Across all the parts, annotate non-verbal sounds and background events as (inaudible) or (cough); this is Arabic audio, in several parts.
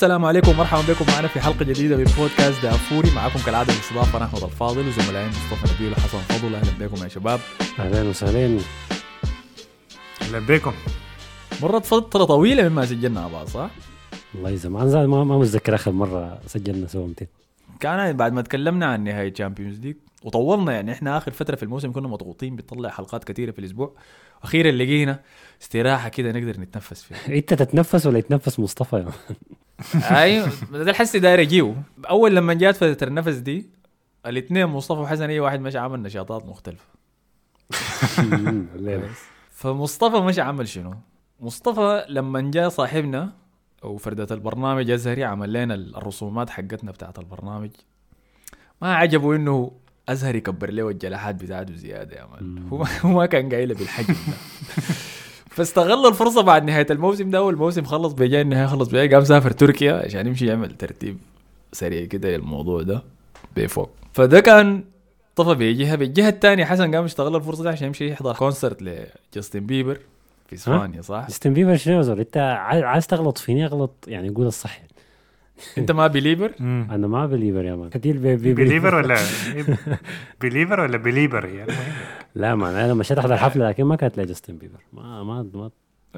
السلام عليكم ومرحبا بكم معنا في حلقة جديدة من بودكاست دافوري. معكم كالعادة الاستضافه أنا احمد الفاضل وزملائي مصطفى نبيل وحسن فضل. أهلا بكم يا شباب. أهلا وسهلا. أهلا بكم. مرت فترة طويلة مما سجلنا مع بعض صح؟ والله زمان زاد ما ما متذكر آخر مرة سجلنا سوا كان بعد ما تكلمنا عن نهاية Champions League وطولنا يعني إحنا آخر فترة في الموسم كنا مضغوطين بنطلع حلقات كثيرة في الأسبوع. أخيرا لقينا استراحة كده نقدر نتنفس فيها (laughs) إنت تتنفس ولا يتنفس مصطفى يا أيوه ده الحس داير اجيو أول لما جات فتره النفس دي الاثنين مصطفى وحسن أي واحد مشى عمل نشاطات مختلفة. (laughs) فمصطفى مشى عمل شنو؟ مصطفى لما جاء صاحبنا وفردة البرنامج أزهري عمل لنا الرسومات حقتنا بتاعت البرنامج ما عجبه إنه أزهر يكبر له الجلاحات بتاعته زيادة يا مان. هو ما كان قايله بالحجم ده. فاستغل الفرصة بعد نهاية الموسم ده والموسم خلص بيجي النهاية خلص بيجي قام سافر تركيا عشان يمشي يعمل ترتيب سريع كده للموضوع ده بفوق. فده كان طفى بالجهة الثانية حسن قام استغل الفرصة دي عشان يمشي يحضر concert لجاستن بيبر في إسبانيا صح؟ جاستن بيبر شنو أنت عايز عايز تغلط فيني؟ أغلط يعني قول الصح انت ما belieber؟ أنا ما belieber يا man. كثير believer ولا (laughs) بليفر ولا بليبر يعني المهم لا مان أنا مشيت احضر حفله لكن ما كانت لجاستن بيبر. ما ما ما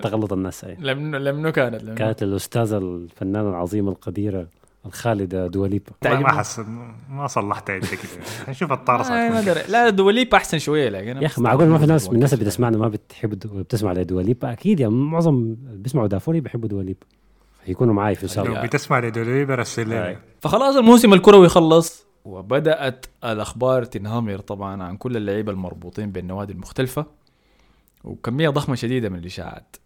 تغلط الناس أي. لم لم كانت لم كانت الأستاذة الفنانة العظيمة القديرة الخالدة دواليبا ما ما حس ما صلحت انت كده نشوف الطارصه آه،. لا دواليب أحسن شوية لكن يا أخي معقول ما في ناس من الناس اللي بتسمعنا ما بتحب بتسمع لدواليبا أكيد يعني معظم اللي بيسمعوا دافوري بيحبوا دواليبا يكونوا معي في لو السابق بتسمع آه. لنا فخلاص الموسم الكروي خلص وبدأت الأخبار تنهمر طبعا عن كل اللعيبة المربوطين بالنوادي المختلفة وكمية ضخمة شديدة من الإشاعات.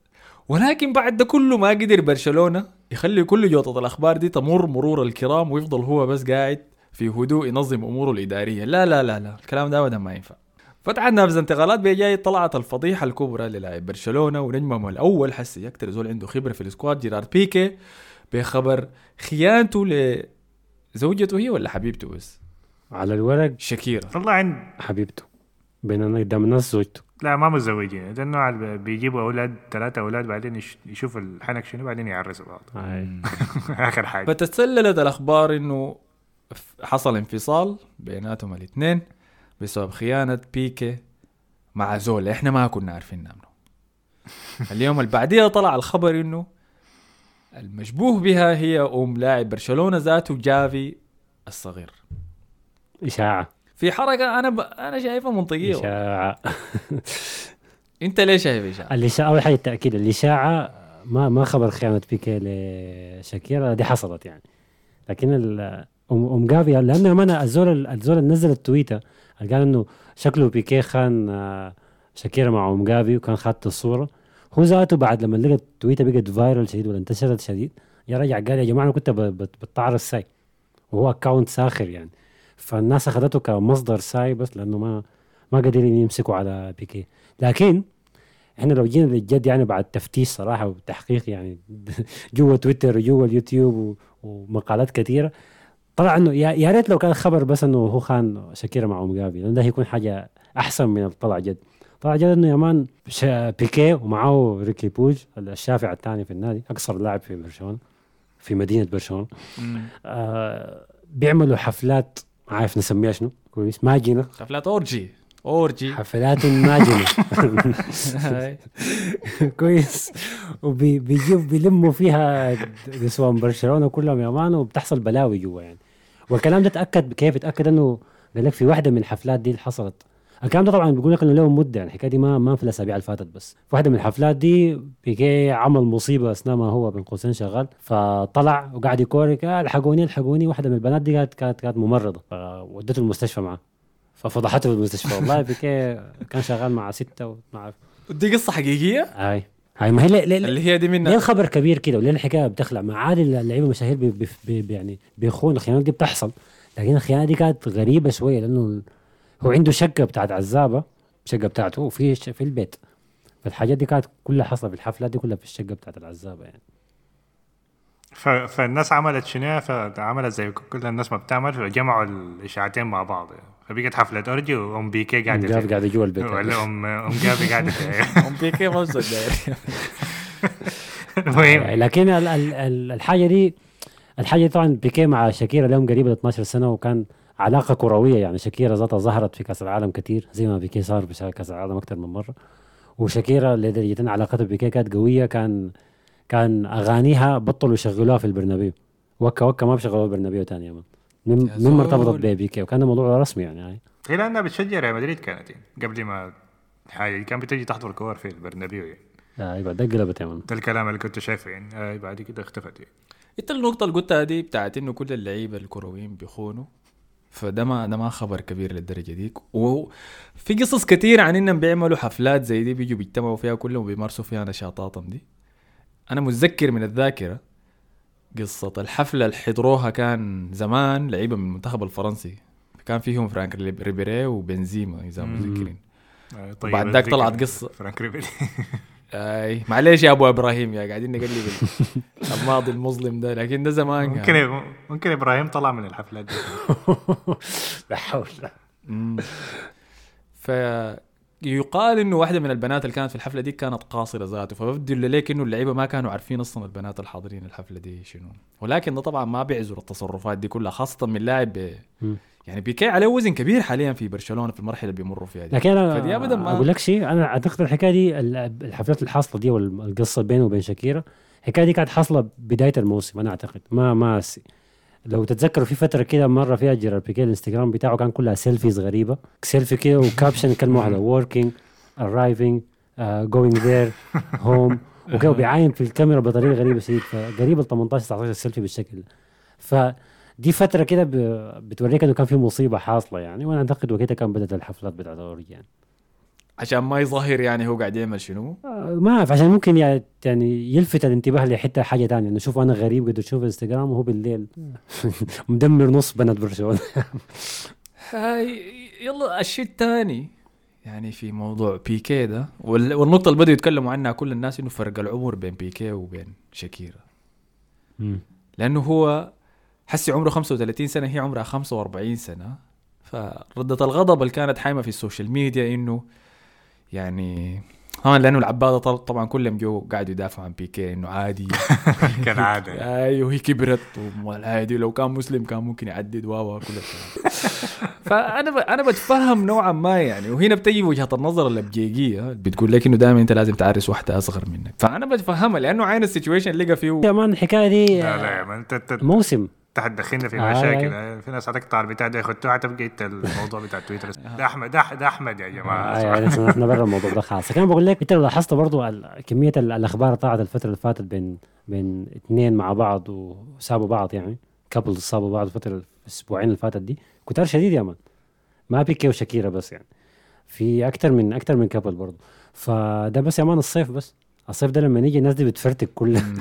ولكن بعد ده كله ما قدر برشلونة يخلي كل جوطة الأخبار دي تمر مرور الكرام ويفضل هو بس قاعد في هدوء ينظم أموره الإدارية. لا لا لا لا الكلام ده ابدا ما ينفع. فتحت نافذه انتقالات بجاي طلعت الفضيحة الكبرى للاعب برشلونة ونجمهم الأول حسي أكثر زول عنده خبرة في السكواد جيرارد بيكي بخبر خيانته لزوجته هي ولا حبيبته بس؟ على الورق. شكيرا والله عند حبيبته. بين قدام الناس زوجته. لا ما متزوجين ده النوع اللي بيجيبوا أولاد ثلاثة أولاد بعدين يش- يشوف الحنك شنو بعدين يعرسوا بعض. (laughs) آخر حاجة. فتسللت الأخبار إنه حصل انفصال بيناتهم الاثنين بسبب خيانة بيكي مع زول إحنا ما كنا عارفين عنه (laughs) اليوم اللي بعديها طلع الخبر إنه المشبوه بها هي أم لاعب برشلونة ذاته جافي الصغير. إشاعة. في حركة أنا ب... أنا شايفها منطقية إشاعة. (laughs) أنت ليه شايف إشاعة؟ الإشاعة أول حاجة التأكيد الإشاعة ما ما خبر خيانة بيكي لشاكيرا دي حصلت يعني. لكن ال- ام أم جافي لأنه ما الزول الزول نزل التويته قال إنه شكله بيكي خان آه، شاكيرا مع أم جافي وكان خدت الصورة. هو ذاته بعد لما لقى ال tweet بقت viral شديد ولا انتشرت شديد يا رجع قال يا جماعة أنا كنت بتعرض ساي وهو account ساخر يعني. فالناس أخذته كمصدر ساي بس لأنه ما ما قادرين يمسكوا على بيكي لكن إحنا لو جينا للجد يعني بعد تفتيش صراحة وتحقيق يعني (laughs) جوا تويتر وجوا اليوتيوب ومقالات كثيرة طلع إنه يا يا ريت لو كان خبر بس إنه هو خان شاكيرا مع أم جافي لأنه ده هيكون حاجة أحسن من الطلع جد. طلع جد إنه يا man شا- بيكي ومعه ريكي بويج الشافع الثاني في النادي أقصر لاعب في برشلونة في مدينة برشلونة. آه بيعملوا حفلات ما عارف نسميها شنو كويس ماجنه حفلات orgy orgy. حفلات ماجنه. (laughs) (laughs) كويس. وبيجيب بيلموا فيها نسوان برشلونة كلهم يا مان وبتحصل بلاوي جوا يعني. والكلام ده اتاكد كيف اتاكد إنه قال لك في واحدة من الحفلات دي اللي حصلت؟ الكلام ده طبعا بيقول لك إنه له مدة يعني الحكاية دي ما ما في الأسابيع اللي فاتت بس. في واحدة من الحفلات دي بيكي عمل مصيبة أثناء ما هو بين قوسين شغال فطلع وقعد يكورك الحقوني الحقوني واحدة من البنات دي كانت كانت كانت ممرضة فودته المستشفى معاه. ففضحته في المستشفى والله بيكي كان شغال مع ستة وما عارف دي قصة حقيقية؟ هاي هاي ما هي ليه, ليه, اللي هي دي ليه منها الخبر كبير كده وليه الحكاية بتخلع. مع عادي اللعيبة المشاهير بي بي بي بي- يعني بيخون الخيانات دي بتحصل. لكن الخيانة دي كانت غريبة شوية لأنه هو عنده شقة بتاعت عزابة الشقه بتاعته وفي في البيت. فالحاجات دي كانت كلها حصلت في الحفلات دي كلها في الشقة بتاعت العزابة يعني. ف... فالناس عملت شنو فعملت زي كل الناس ما بتعمل فجمعوا الإشاعتين مع بعض فبقت حفله orgy وام جافي قاعدة جاب في- قاعدة جوا البيت. ولا ام أم جافي قاعدة في- (laughs) (laughs) أم بيكي ما المهم. (laughs) لكن ال- ال- ال- الحاجة دي الحاجة دي طبعا بيكي مع شاكيرا لهم قريبة 12 سنة وكان علاقة كروية. يعني شاكيرا ذاتها ظهرت في كأس العالم كثير زي ما بيكي صار في كأس العالم أكثر من مرة. وشاكيرا لدرجه ان علاقتها ببيكي كانت قوية كان كان أغانيها بطلوا يشغلوها في البرنابيو. وكا وكا ما بشغلوها البرنابيو ثاني من زول. ببيكي وكان الموضوع رسمي يعني. هاي. هي لانها بتشجع ريال مدريد كانت يعني قبل ما حاجة كان بتجي تحضر كور في البرنابيو يعني. آه، أيوه ده قلبت من ده الكلام اللي كنت شايفه يعني. آه بعد كده اختفت يعني. انت النقطة اللي قلتها دي بتاعت إنه كل اللعيبة الكرويين بيخونوا فده ما ده ما خبر كبير للدرجة ديك. وفي قصص كتير عن إنهم بيعملوا حفلات زي دي بيجوا بيجتمعوا فيها كلهم وبيمارسوا فيها نشاطاتهم دي. أنا متذكر من الذاكرة قصة. الحفلة اللي حضروها كان زمان لعيبة من المنتخب الفرنسي. كان فيهم فرانك ريبيري وبنزيما إذا متذكرين. آه طيب وبعد ذاك طلعت قصة. فرانك ريبيري. (laughs) أي معلش يا أبو إبراهيم يا قاعدين نقلب ال- (laughs) الماضي المظلم ده لكن ده زمان. ممكن ممكن إبراهيم طلع من الحفلات دي. (laughs) لا حول. مم. فيقال إنه واحدة من البنات اللي كانت في الحفلة دي كانت قاصرة ذاته فببدو لك إنه اللعيبة ما كانوا عارفين أصلا البنات الحاضرين الحفلة دي شنو ولكن ده طبعا ما بيعذر التصرفات دي كلها خاصة من لاعب. يعني بيكي عليه وزن كبير حاليا في برشلونة في المرحلة اللي بيمروا فيها دي لكن فدي ابدا أنا ما أقول لك شيء أنا أعتقد الحكاية دي ال- الحفلات الحاصلة دي والقصة بينه وبين شاكيرا الحكاية دي كانت حاصلة بداية الموسم أنا أعتقد ما ما لو تتذكروا في فترة كده مرة فيها جيرار بيكي الانستغرام بتاعه كان كلها selfies غريبة. سيلفي كده و caption كلمه واحدة working arriving uh, going there home. (laughs) وكده بيعاين في الكاميرا بطريقة غريبة شديد. فقريب ال 18 19 سيلفي بالشكل ده. فدي فترة كده بتوريك إنه كان في مصيبة حاصلة يعني. وأنا أعتقد وقتها كان بدأت الحفلات بتاعت orgy يعني عشان ما يظهر يعني هو قاعد يعمل شنو؟ آه، ما أعرف عشان ممكن يعني يعني يلفت الانتباه لحتة حاجة تانية. إنه شوف أنا غريب قد أشوف إنستغرام وهو بالليل. (laughs) مدمر نص بنات برشلونة. هاي يلا الشيء الثاني يعني في موضوع بيكي ده وال- والنقطة اللي بدأوا يتكلموا عنها كل الناس إنه فرق العمر بين بيكي وبين شاكيرا. لأنه هو حسي عمره 35 سنة هي عمرها 45 سنة. فردة الغضب اللي كانت حايمة في ال social media إنه يعني طبعا لأنه العباده طبعا كلهم جو قاعدوا يدافعوا عن بيكي إنه عادي. (laughs) كان عاده يعني. أيوه هي كبرت والعادي لو كان مسلم كان ممكن يعدد واوا كل الكلام (laughs) فأنا ب... أنا بتفهم نوعا ما يعني. وهنا بتجي وجهة النظر الابجيجيه اللي بتقول لك إنه دائما أنت لازم تعرس واحدة أصغر منك. فأنا بتفهمها لأنه عين السيتويشن اللي لقى فيه يا مان الحكاية دي لا لا يا مان انت انت موسم. انت حتدخلنا في آه، مشاكل. أي. آه، في ناس هتقطع البتاع ده يخطوها حتبقى إنت الموضوع بتاع تويتر. (laughs) ده أحمد ده ده أحمد يا جماعة آه يعني إحنا إحنا برا الموضوع ده خالص. كان بقول لك أنت لو لاحظت برضو ال- كمية ال- الأخبار طلعت الفترة اللي فاتت بين بين اثنين مع بعض وسابوا بعض يعني couples سابوا بعض الفترة الأسبوعين اللي فاتت دي كتار شديد يا مان. ما بيكي وشاكيرا بس يعني. في أكثر من أكثر من couple برضو. فده بس يا مان الصيف بس. الصيف ده لما يجي الناس دي بتفرتك كلها (laughs)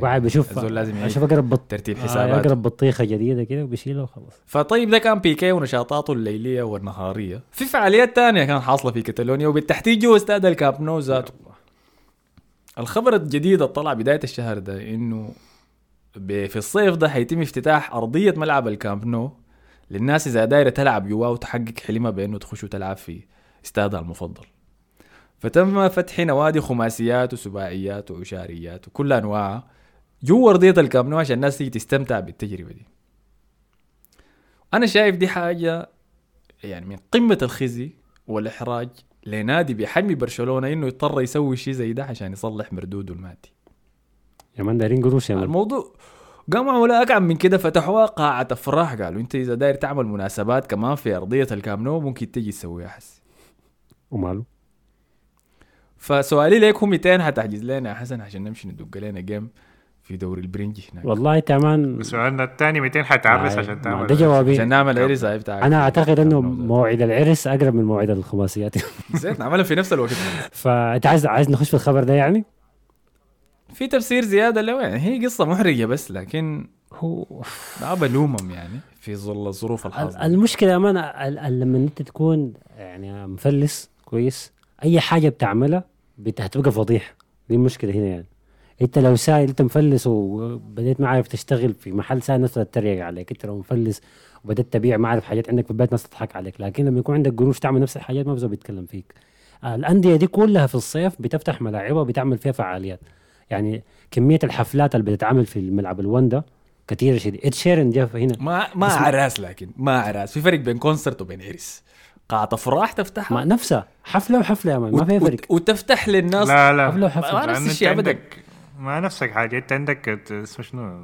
واحد بشوف الزول لازم أشوف اقرب بط... ترتيب آه، حسابات اقرب بطيخة جديدة كده وبيشيلها وخلاص. فطيب ده كان بيكي ونشاطاته الليلية والنهارية. في فعاليات تانية كانت حاصلة في كتالونيا وبالتحديد جوا استاد الكامب نو ذاته. الخبر الجديد اللي طلع بداية الشهر ده إنه ب- في الصيف ده حيتم افتتاح أرضية ملعب الكامب نو للناس إذا دايرة تلعب جواه وتحقق حلمها بأنه تخش وتلعب في استادها المفضل. فتم فتح نوادي خماسيات وسباعيات وعشاريات وكل انواعها جوا ارضيه الكامب نو عشان الناس تيجي تستمتع بالتجربة دي. أنا شايف دي حاجة يعني من قمة الخزي والإحراج لنادي بحجم برشلونة إنه يضطر يسوي شيء زي ده عشان يصلح مردوده المادي. يا مان دايرين قروش يا مان. الموضوع قاموا عملوا اقعد من كده فتحوها قاعة أفراح. قالوا أنت إذا داير تعمل مناسبات كمان في أرضية الكامب نو ممكن تجي تسويها حس وماله؟ فسؤالي ليك هو 200 حتحجز لنا يا حسن عشان نمشي ندق لنا game في دوري البرنج هناك. والله مان سؤالنا الثاني 200 حتعرس عشان تعمل ده جوابي. عشان نعمل عرس بتاعك أنا أعتقد إنه موعد العرس أقرب من موعد الخماسيات. (laughs) زين نعملها في نفس الوقت. (laughs) فأنت عايز عايز نخش في الخبر ده يعني؟ في تفسير زيادة له يعني هي قصة محرجة بس لكن هو ما بلومهم يعني في ظل الظروف الحاضرة. المشكلة ال- لما أنت تكون يعني مفلس كويس أي حاجة بتعملها بت- هتبقى فضيحه دي المشكلة هنا يعني. انت لو سايل انت مفلس وبديت ما عارف تشتغل في محل سايل الناس تتريق عليك انت لو مفلس وبديت تبيع ما عارف حاجات عندك في البيت ناس تضحك عليك لكن لما يكون عندك قروش تعمل نفس الحاجات ما بزول بيتكلم فيك. الأندية دي كلها في الصيف بتفتح ملاعبها وبتعمل فيها فعاليات. يعني كمية الحفلات اللي بتتعمل في الملعب الواندا كثيره شديد. إد شيرن جاء هنا. ما ما عراس لكن ما عراس في فرق بين concert وبين عرس قاعة افراح تفتحها؟ ما نفسها. حفلة وحفلة يا مان. ما فيها وت- فرق. وت- وتفتح للناس؟ لا لا. حفلة وحفلة. ما نفس الشيء أنت ما نفسك حاجة. انت عندك اسمه شنو؟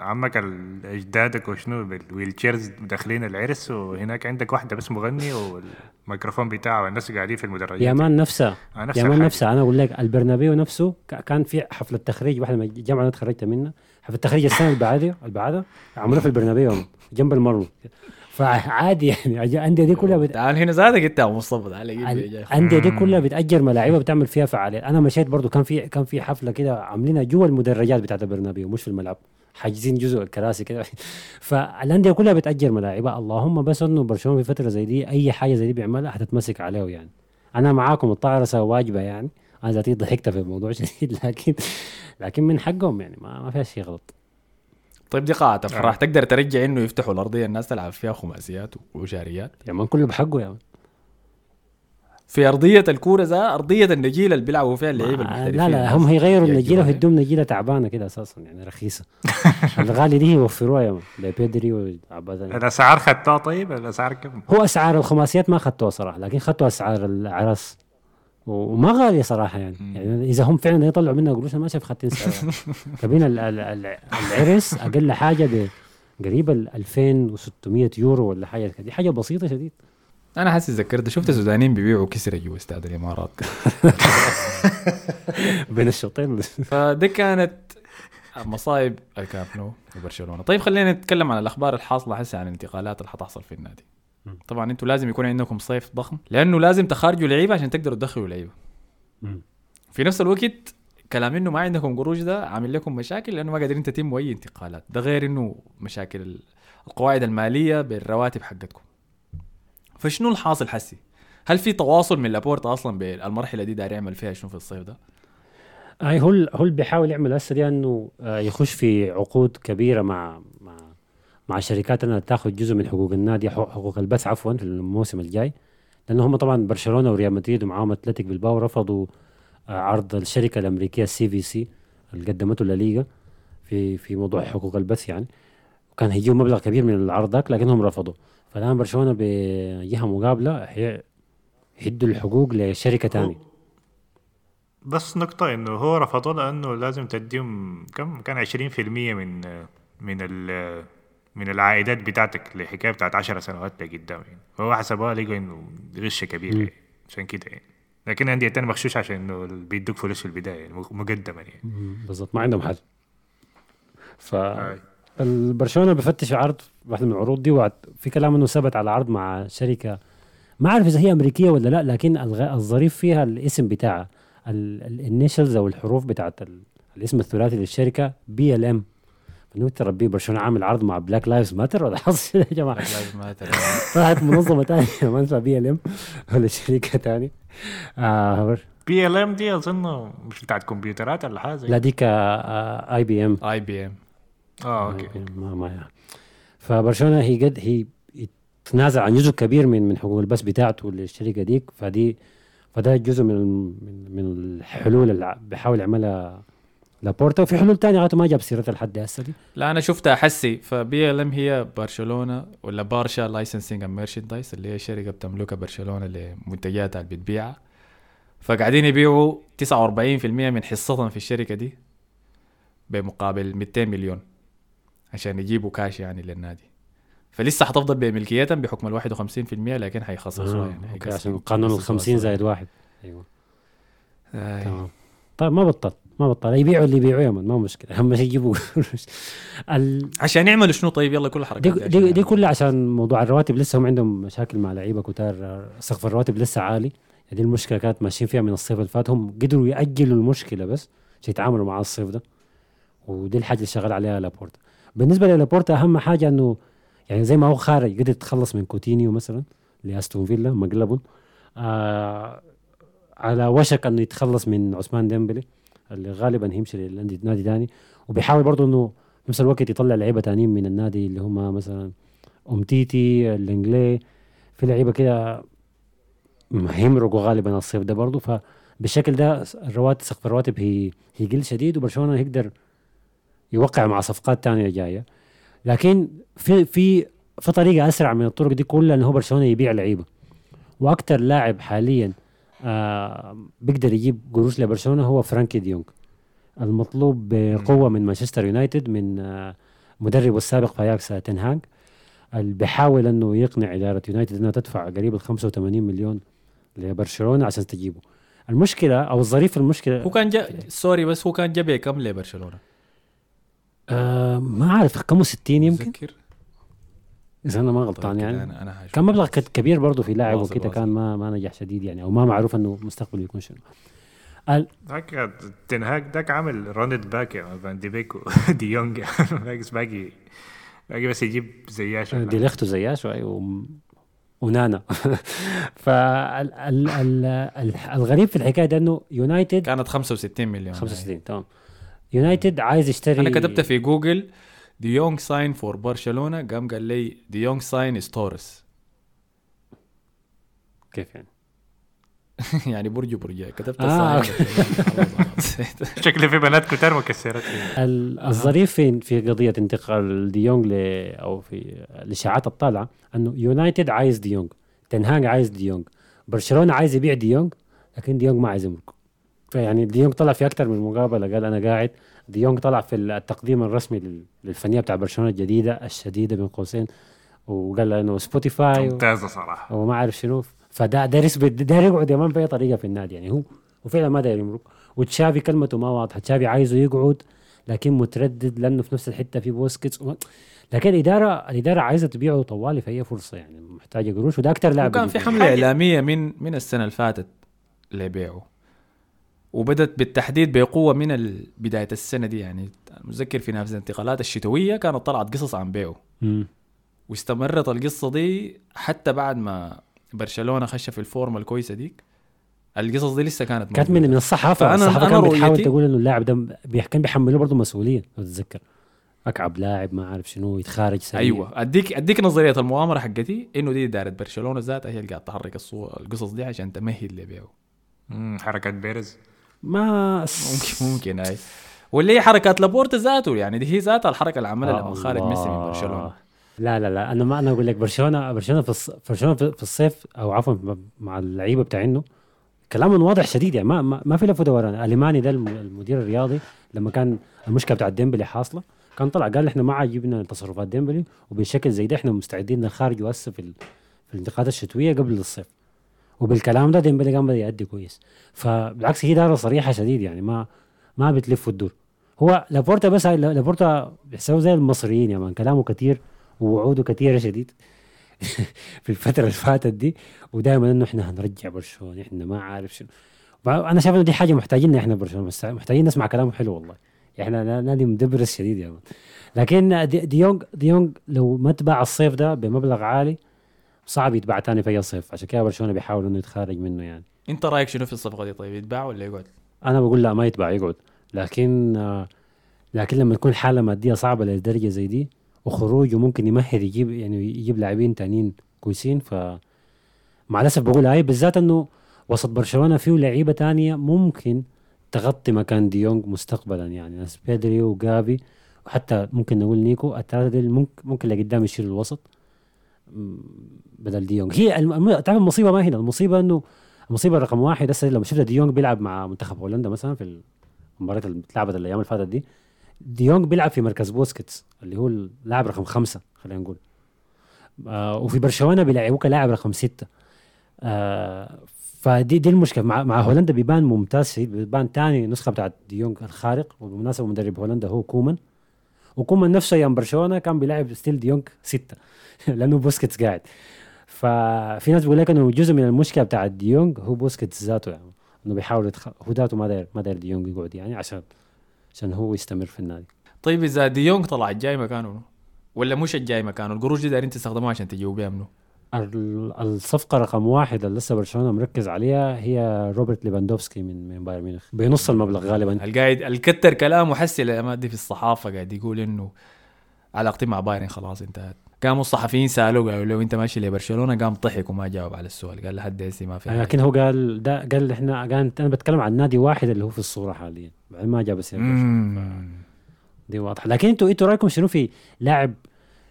عمك اجدادك وشنو؟ بال wheelchairs داخلين العرس وهناك عندك واحدة بس مغني والميكروفون بتاعه والناس قاعدين في المدرجات. يا مان نفسها آه، نفس يا مان. نفسها أنا أقول لك البرنابيو نفسه كان في حفله تخريج واحدة من الجامعة اللي أنا تخرجت منها. حفله تخريج السنة اللي بعدها اللي بعدها عملوها في البرنابيو. جنب المرمى. فعادي يعني. الانديه دي كلها بت... تعال هنا زادك انت يا مصطفى تعال. الانديه دي كلها بتأجر ملاعبها بتعمل فيها فعاليات أنا مشيت برضو كان في كان في حفلة كده عاملينها جوا المدرجات بتاعت البرنابيو مش في الملعب. حاجزين جزء الكراسي كده. (laughs) فالأندية كلها بتأجر ملاعبها. اللهم بس إنه برشلونة في فترة زي دي أي حاجة زي دي بيعملها حتتمسك عليه يعني. أنا معاكم الطعرسه واجبة يعني. أنا ذاتي ضحكت في الموضوع (laughs) شديد لكن لكن من حقهم يعني. ما, ما فيها شيء غلط. طيب دي قاعة افراح تقدر ترجع إنه يفتحوا الأرضية الناس تلعب فيها خماسيات وشاريات يعني ما كله بحقه يعني في أرضية الكورة ذا أرضية النجيلة اللي بيلعبوا فيها اللعيبة ما- المحترفين. لا لا هم هيغيروا النجيلة. ويدوم نجيلة تعبانة كده أساسا يعني رخيصة. (laughs) الغالي دي يوفروها يا مان بيدري وعبادة الاسعار خدتها طيب؟ الاسعار كم؟ هو أسعار الخماسيات ما اخذتوها صراحة لكن اخذتوا أسعار العرس وما غالية صراحة يعني. يعني إذا هم فعلا يطلعوا منها قروش أنا ما شايف خدتين سعرها. (laughs) كابين ال- ال- ال- العرس أقل حاجة ب قريب ال 2600 يورو ولا حاجة دي حاجة بسيطة شديد. أنا حاسس ذكرت شفت السودانيين بيبيعوا كسرة جوا استاد الإمارات. (laughs) بين الشوطين. فدي كانت مصايب الكامب نو وبرشلونة. طيب خلينا نتكلم عن الأخبار الحاصلة هسه عن الانتقالات اللي حتحصل في النادي. طبعا أنتوا لازم يكون عندكم صيف ضخم لأنه لازم تخرجوا لعيبة عشان تقدروا تدخلوا لعيبة. في نفس الوقت كلام إنه ما عندكم قروش ده عامل لكم مشاكل لأنه ما قادرين تتموا أي انتقالات. ده غير إنه مشاكل ال- القواعد المالية بالرواتب حقتكم. فشنو الحاصل حسي؟ هل في تواصل من لابورتا أصلا بالمرحلة دي داير يعمل فيها شنو في الصيف ده؟ هاي هو هو اللي بيحاول يعمل هسه دي إنه آه، يخش في عقود كبيرة مع مع مع شركات إنها تاخذ جزء من حقوق النادي حقوق البث عفوا في الموسم الجاي. لأنه هم طبعا برشلونة وريال مدريد ومعاهم أتلتيك بالباو رفضوا آه، عرض الشركة الأمريكية ال CVC اللي قدمته لليغا في في موضوع حقوق البث يعني. وكان هيجيهم مبلغ كبير من العرض ذاك لكنهم رفضوا. فالآن برشلونة بجهة مقابلة هي يدوا الحقوق لشركة ثانية بس نقطة إنه هو رفضوا لأنه لازم تديهم كم؟ كان 20% من من ال من العائدات بتاعتك لحكاية بتاعت 10 سنوات لقدام يعني. فهو حسبوها لقوا إنه غش كبير يعني. عشان كده يعني. لكن عندي تاني مغشوش عشان إنه بيدوك فلوس في البداية يعني مقدما يعني. مم، بالضبط ما عندهم حل ف. البرشلونة بفتش عرض واحدة من العروض دي وعد في كلام إنه ثبت على عرض مع شركة. ما اعرف إذا هي أمريكية ولا لأ لكن الظريف فيها الاسم بتاعها. ال initials أو الحروف بتاعت ال- الاسم الثلاثي للشركة BLM قلت ربي برشلونه عامل عرض مع Black Lives Matter ولا حصل يا جماعة؟ (laughs) طلعت منظمة ثانية ما اسمها BLM ولا شركة ثانية آه BL M دي أظن مش بتاعت كمبيوترات ولا حاجة زي لا ديك اي بي ام اي بي ام آه okay. ما ما فبرشلونه هي قد هي تنازل عن جزء كبير من من حقوق البث بتاعته للشركة ديك فدي فده جزء من من, من الحلول اللي بيحاول يعملها لابورتا وفي حلول تانية غايته ما جاب سيرتها لحد هسه دي؟ لا أنا شفتها. حسي ف BLM هي برشلونة ولا Barça Licensing and Merchandise اللي هي شركة بتملكها برشلونة لمنتجاتها اللي بتبيعها فقاعدين يبيعوا 49% من حصتهم في الشركة دي بمقابل 200 مليون عشان يجيبوا كاش يعني للنادي. فلسه حتفضل بملكيتهم بحكم ال 51% لكن حيخصصوها آه يعني عشان قانون ال يخصصوها 50 صح. زائد واحد. أيوه. آي. تمام. طيب ما بطل ما بطل يبيعوا اللي يبيعوا يا من ما مشكلة. شيء (laughs) يجيبوا. ال... عشان يعملوا شنو طيب؟ يلا كل حركات دي, دي, دي يعملوا. كلها عشان موضوع الرواتب. لسه هم عندهم مشاكل مع لعيبة كتار. سقف الرواتب لسه عالي. دي المشكلة كانت ماشيين فيها من الصيف اللي فات. هم قدروا يأجلوا المشكلة بس عشان يتعاملوا مع الصيف ده. ودي الحاجة اللي شغال عليها لابورتا بالنسبة للابورتا أهم حاجة إنه يعني زي ما هو خارج قدر يتخلص من كوتينيو مثلا لاستون فيلا مقلبهم. آه على وشك إنه يتخلص من عثمان ديمبلي. اللي غالبا هيمشي للنادي نادي ثاني وبيحاول برضه إنه في نفس الوقت يطلع لعيبة ثانيين من النادي اللي هم مثلا أمتيتي لانجلي في لعيبة كده هيمرقوا غالبا الصيف ده برضه فده بالشكل ده الرواتب سقف الرواتب هي هيقل شديد وبرشلونة يقدر يوقع مع صفقات تانية جاية. لكن في في في طريقة أسرع من الطرق دي كلها إنه هو برشلونة يبيع لعيبة. وأكثر لاعب حاليا آه بيقدر يجيب قروش لبرشلونة هو فرانكي ديونج. المطلوب بقوة من مانشستر يونايتد من آه مدربه السابق في أياكس تنهاج اللي بيحاول أنه يقنع إدارة يونايتد أنها تدفع قريب ال 85 مليون لبرشلونة عشان تجيبه. المشكلة أو الظريف المشكلة هو كان جا سوري بس هو كان جاب كم لبرشلونة؟ آه ما عارف كم 60 يمكن؟ متذكر؟ إذا أنا ما طيب غلطان يعني. أنا هشوف. كان مبلغ كبير برضه في لاعب وكده. كان ما ما نجح شديد يعني أو ما معروف إنه مستقبله يكون شنو. ال- ذاك تنهاج ذاك عامل run it back يا فان دي بيك ودي يونج باقي باقي بس يجيب زياش دي ليخت وزياش وأونانا. (laughs) فالغريب في الحكاية ده إنه يونايتد كانت 65 مليون. 65 تمام. يونايتد عايز يشتري أنا كتبت في جوجل دي يونغ sign for برشلونه قام قال لي دي يونغ sign is Taurus كيف يعني؟ (laughs) يعني برج برج. كتبت آه، (laughs) شكلي في بنات كتار مكسرات. ال- الظريف في في قضية انتقال ديونج ل أو في الإشاعات الطالعة أنه يونايتد عايز ديونج تنهاج عايز ديونج برشلونة عايز يبيع ديونج لكن ديونج ما عايز يمرق فيعني ديونج طلع في أكثر من مقابلة قال أنا قاعد ديونج طلع في التقديم الرسمي لل- للفنيلة بتاع برشلونة الجديدة الشديدة بين قوسين وقال إنه سبوتيفاي ممتازة صراحة. وما عارف شنو. فده داير يثبت داير يقعد يا man بأي طريقة في النادي يعني. هو وفعلا ما داير يمرق. وتشافي كلمته ما واضحة. تشافي عايزه يقعد لكن متردد لأنه في نفس الحتة في بوسكيتس. وما لكن الاداره الإدارة عايزة تبيعه طوالي في أي فرصة يعني. محتاجة قروش. وده أكثر لاعب وكان في. حملة إعلامية من من السنة اللي فاتت لبيعه. وبدت بالتحديد بقوة من بداية السنة دي. يعني متذكر في نفس الانتقالات الشتوية كانت طلعت قصص عن بيعه مم. واستمرت القصة دي حتى بعد ما برشلونة خش في الفورمة الكويسة ديك. القصص دي لسه كانت كانت من من الصحافة. فأنا- الصحافة أنا كانت بتحاول تقول إنه اللاعب ده كان بيحملوه برضه مسؤوليه لو تتذكر. أكعب لاعب ما عارف شنو يتخارج سريع. أيوه. اديك أديك نظرية المؤامرة حقتي. إنه دي اداره برشلونة ذاتها هي اللي قاعدة تحرك الصور القصص دي عشان تمهد لبيعه حركات بيريز ما ممكن ممكن هاي واللي هي حركات لابورتا ذاته يعني دي هي ذاتها الحركة اللي عملها لما خارج ميسي من. برشلونة. لا لا لا أنا ما أنا أقول لك برشلونه برشلونة في برشلونة في الصيف أو عفوا مع اللعيبة بتاعينه كلام واضح شديد يعني ما ما, ما في لف ودوران أليماني ده الم- المدير الرياضي لما كان المشكلة بتاعت ديمبلي حاصلة كان طلع قال إحنا ما عاجبنا تصرفات ديمبلي وبشكل زي ده إحنا مستعدين نخرج هسه في في الانتقالات الشتوية قبل الصيف. وبالكلام ده ديمبلي قام بدأ يأدي كويس. فبالعكس هي إدارة صريحة شديد يعني ما ما بتلف وتدور. هو لابورتا بس لابورتا بيحسبوا زي المصريين man كلامه كثير ووعوده كثيره شديد (laughs) في الفترة اللي فاتت دي. ودائما إنه إحنا هنرجع برشلونة إحنا ما عارف شنو. أنا شايف إنه دي حاجة محتاجينها إحنا برشلونة بس محتاجين نسمع كلامه حلو والله. إحنا نا- نادي مدبرس شديد يا man. لكن دي- ديونج ديونج لو ما تباع الصيف ده بمبلغ عالي صعب يتباع تاني في أي صيف عشان كده برشلونة بيحاول إنه يتخارج منه يعني. أنت رأيك شنو في الصفقة دي؟ طيب يتباع ولا يقعد؟ أنا بقول لا ما يتباع يقعد. لكن آه، لكن لما تكون حالة مادية صعبة لدرجة زي دي وخروجه ممكن يمهد يجيب يعني يجيب لاعبين تانيين كويسين ف مع الأسف بقول هاي بالذات إنه وسط برشلونة فيه لعيبة تانية ممكن تغطي مكان ديونج مستقبلا يعني. ناس بيدري وجافي وحتى ممكن نقول نيكو الثلاثه دي ممكن ممكن اللي قدام يشيل الوسط. بدل ديونج هي. تعرف المصيبة ما هنا؟ المصيبة انه المصيبة رقم واحد هسه لما شفت ديونج بيلعب مع منتخب هولندا مثلا في المباريات اللي اتلعبت الأيام اللي فاتت دي. ديونج بيلعب في مركز بوسكيتس اللي هو اللاعب رقم خمسة خلينا نقول. آه وفي برشلونة بيلعبوه كلاعب رقم ستة. آه فدي دي المشكلة. مع, مع هولندا بيبان ممتاز شديد بيبان تاني نسخة بتاعت ديونج الخارق. وبالمناسبه مدرب هولندا هو كومان. وكومان نفسه أيام برشلونة كان بيلعب still ديونج ستة (laughs) لأنه بوسكيتس قاعد. ففي ناس بيقول لك إنه جزء من المشكلة بتاعت ديونج هو بوسكيتس ذاته يعني إنه بيحاول يتخ... هو ذاته ما داير ما داير ديونج يقعد يعني عشان عشان هو يستمر في النادي. طيب إذا ديونج طلع الجاي مكانه ولا منو الجاي مكانه؟ القروش دي دايرين تستخدموها عشان تجيبوا بيها منه ال- الصفقة رقم واحد اللي لسه برشلونة مركز عليها هي روبرت ليفاندوفسكي من من بايرن ميونخ. بنص المبلغ غالبا. القاعد الكتر كلامه حسي الايامات دي في الصحافة قاعد يقول إنه علاقتي مع بايرن خلاص انتهت قاموا الصحفيين سألوه قالوا له أنت ماشي لبرشلونة؟ قام ضحك وما جاوب على السؤال. قال لحد هسه ما في. لكن هو قال ده قال إحنا قال أنا بتكلم عن نادي واحد اللي هو في الصورة حاليا. بعدين ما جاب. مم. دي واضحة. لكن أنتوا أنتوا رأيكم شنو في لاعب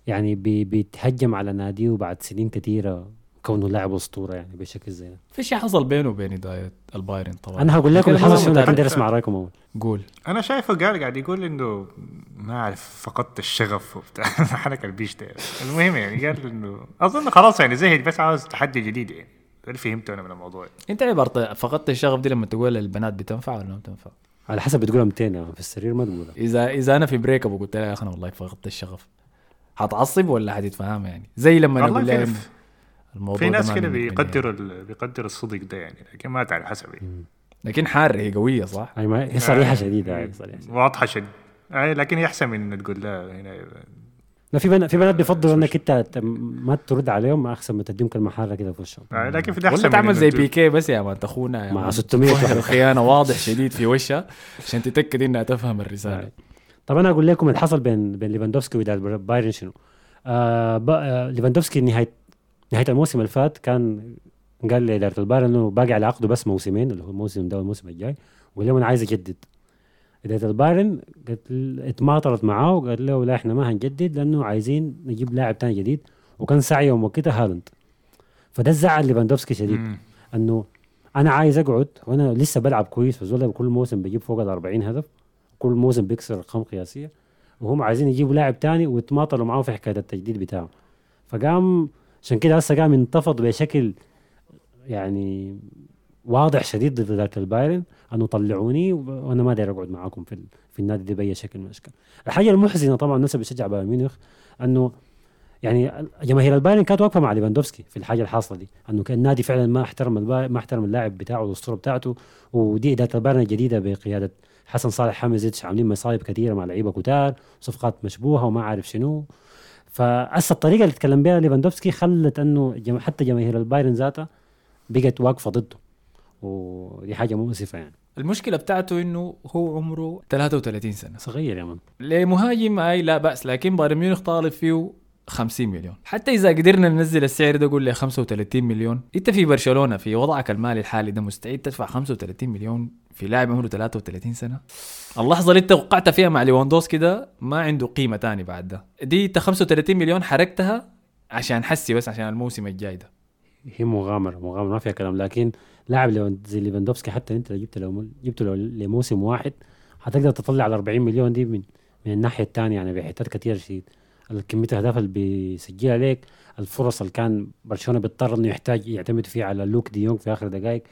يعني بي بيتهجم على ناديه بعد سنين كثيره كونه لاعب أسطورة يعني بشكل زي ده. في شيء حصل بينه وبين اداره البايرن طبعا؟ أنا هقول لكم ما شنو لكن. داير أسمع رأيكم أول. قول. أنا شايفه قال قاعد يقول إنه ما أعرف فقدت الشغف وبتاع. (laughs) حركه البيش ده. المهم يعني قال إنه أظن خلاص يعني زهق بس عاوز تحدي جديد يعني. اللي فهمته أنا من الموضوع. أنت عبارة فقدت الشغف دي لما تقول البنات بتنفع ولا ما بتنفع؟ على حسب بتقولها 200 يعني في السرير ما تقولها. إذا إذا أنا في break up وقلت لها يا أخي أنا والله فقدت الشغف. حتعصب ولا حتتفهم يعني زي لما أقول لها الموضوع في ناس كده بيقدروا ال- بيقدروا الصدق ده يعني لكن ما تعرف حسب يعني يعني. لكن حارة هي قوية صح؟ هي ما هي صريحة شديدة هاي صريحة شديدة. واضحة شد آه، لكن هي أحسن من إن تقول لا هنا لا في بنات في بنات بيفضلوا إنك أنت ما ترد عليهم أحسن ما تديهم كلمة حارة كده في وشهم آه، لكن في أحسن تعمل زي بيكي بس يا man أخونا مع man. 600 ظهر الخيانة واضح شديد في وشها عشان تتأكد إنها تفهم الرسالة طب أنا أقول لكم اللي حصل بين بين ليفاندوفسكي وإدارة بايرن شنو؟ آه آه ليفاندوفسكي نهايه نهاية الموسم اللي فات كان قال لإدارة البايرن إنه باقي على عقده بس موسمين اللي هو الموسم ده والموسم الجاي وقال لهم أنا عايز أجدد. إدارة البايرن قالت اتماطلت معاه وقال له لا إحنا ما هنجدد لأنه عايزين نجيب لاعب تاني جديد وكان سعيهم وقتها هالاند. فده زعل ليفاندوفسكي شديد. إنه أنا عايز أقعد وأنا لسه بلعب كويس وزول كل موسم بجيب فوق ال 40 هدف. كل موسم بيكسر ارقام قياسية وهم عايزين يجيبوا لاعب تاني ويتماطلوا معاه في حكاية التجديد بتاعه فقام عشان كده هسه قام ينتفض بشكل يعني واضح شديد ضد إدارة البايرن أنه طلعوني وأنا ما داير أقعد معاكم في في النادي دي بأي شكل من الأشكال. الحاجة المحزنة طبعا الناس اللي بتشجع بايرن ميونخ أنه يعني جماهير البايرن كانت واقفة مع ليفاندوفسكي في الحاجة الحاصلة دي أنه كان النادي فعلا ما احترم. ما احترم اللاعب بتاعه والاسطوره بتاعته ودي إدارة البايرن الجديدة بقيادة حسن صالح حميدزيتش عاملين مصايب كثيرة مع لعيبة كتار صفقات مشبوهة وما عارف شنو. فهسه الطريقة اللي اتكلم بها ليفاندوفسكي خلت إنه جم... حتى جماهير البايرن ذاتها بقت واقفة ضده ودي حاجة مؤسفة يعني. المشكلة بتاعته إنه هو عمره 33 سنة. صغير يا man. لمهاجم أي لا بأس لكن بايرن ميونخ طالب فيه 50 مليون. حتى إذا قدرنا ننزل السعر ده قول لي 35 مليون. إنت في برشلونة في وضعك المالي الحالي ده مستعد تدفع 35 مليون في لاعب عمره 33 سنة؟ اللحظة اللي انت وقعت فيها مع ليواندوسكي ده ما عنده قيمة تاني بعد ده. دي انت 35 مليون حركتها عشان حسي بس عشان الموسم الجاي ده. هي مغامرة مغامرة ما فيها كلام. لكن لاعب زي ليفاندوفسكي حتى انت لو جبت لو جبته لو لموسم واحد حتقدر تطلع ال 40 مليون دي من من الناحية الثانية يعني بحتات كثير شديد كميه الأهداف اللي بيسجلها لك الفرص اللي كان برشلونة بيضطر إنه يحتاج يعتمد فيها على لوك دي يونغ في آخر دقائق.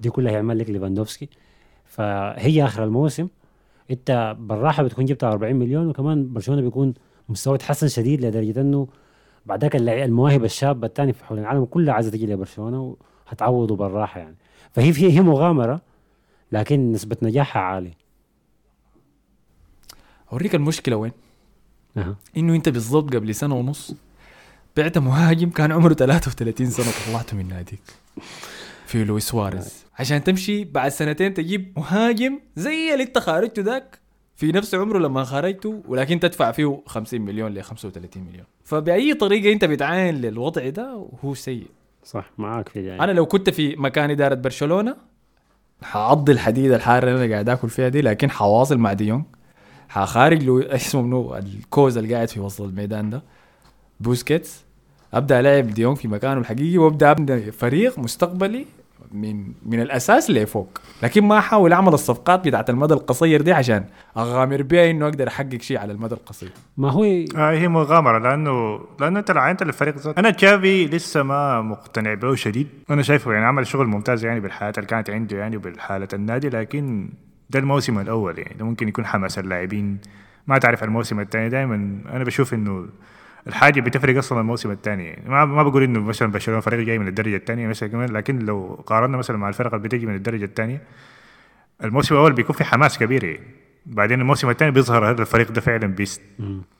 دي كلها هيعمل لك ليفاندوفسكي. فهي آخر الموسم. أنت بالراحة بتكون جبت 40 مليون وكمان برشلونة بيكون مستواه يتحسن شديد لدرجة إنه بعدك المواهب الشابه الثانية في حول العالم كلها عايزة تجي لبرشلونة وهتعوضوا بالراحة يعني. فهي في هي مغامرة لكن نسبة نجاحها عالية. أوريك المشكلة وين؟ أها. إنه أنت بالضبط قبل سنة ونص بعت مهاجم كان عمره 33 سنة طلعته من ناديك. في لويس سواريز. عشان تمشي بعد سنتين تجيب مهاجم زي اللي انت خارجته ذاك في نفس عمره لما خرجته ولكن تدفع فيه 50 مليون ل 35 مليون. فبأي طريقة أنت بتعاين للوضع ده وهو سيء. صح معاك في يعني أنا لو كنت في مكان إدارة برشلونة حعض الحديد الحاره اللي أنا قاعد آكل فيها دي لكن حواصل مع ديونج حخارج له اسمه منو؟ الكوز اللي قاعد في وسط الميدان ده. بوسكيتس. أبدأ ألعب ديونج في مكانه الحقيقي وأبدأ ابدا فريق مستقبلي من من الأساس لفوق. لكن ما أحاول أعمل الصفقات بتاعت المدى القصير دي عشان أغامر بها إنه أقدر أحقق شيء على المدى القصير. ما هو آه هي مغامرة لأنه لأنه انت لو عينت الفريق ذاته. أنا تشافي لسه ما مقتنع به شديد أنا شايفه يعني عمل شغل ممتاز يعني بالحالات اللي كانت عنده يعني وبالحالة النادي لكن ده الموسم الأول يعني ده ممكن يكون حماس اللاعبين. ما تعرف الموسم الثاني دائما أنا بشوف إنه الحاجة بتفرق أصلا الموسم الثاني يعني ما ما بقول إنه مثلا برشلونة فريق جاي من الدرجة الثانية مثلا كمان لكن لو قارنا مثلا مع الفرق اللي بتجي من الدرجة الثانية الموسم الأول بيكون في حماس كبير. يعني بعدين الموسم الثاني بيظهر هذا الفريق ده فعلا بيست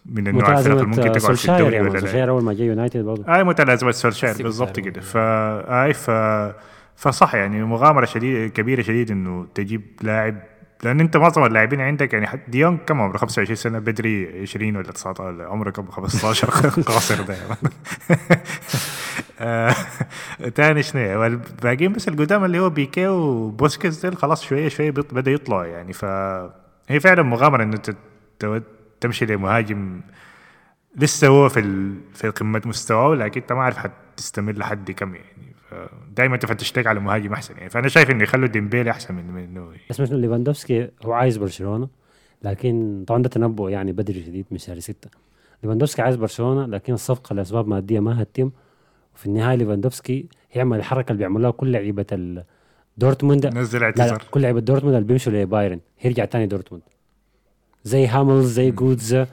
من النوع الفرق اللي ممكن تقعد في الدوري مان ولا لا. سولشاير أول ما جاي يونايتد برضه. اي متلازمة سولشاير بالضبط. كده. فا اي ف فصح يعني مغامرة شديده كبيرة شديد إنه تجيب لاعب لأن أنت معظم اللاعبين عندك يعني حتى ديونج كم عمره؟ 25 سنة بدري 20 ولا 19 ولا عمره كم 15 قاصر ده (laughs) آه، تاني شنو؟ والباقيين بس القدام اللي هو بيكي وبوسكيز خلاص شوية شوية بدأ يطلع يعني. فهي فعلا مغامرة انه تمشي لمهاجم لسه هو في. في قمة مستواه لكن أنت ما عارف حتستمر لحد كم يعني. دائما انت فتشتك على مهاجم أحسن يعني. فأنا شايف إنه يخلوا ديمبيلي أحسن من من إنه اسمه شنو ليفاندوفسكي هو عايز برشلونة لكن طبعا ده تنبؤ يعني بدري شديد من شهر ستة. ليفاندوفسكي عايز برشلونة لكن الصفقة لأسباب مادية ما هتتم. وفي النهاية ليفاندوفسكي هيعمل الحركة اللي بيعملوها كل لعيبة دورتموند. نزل اعتذار. كل لعيبة دورتموند اللي بيمشوا لبايرن. هيرجع تاني دورتموند. زي هاملز زي جوتزه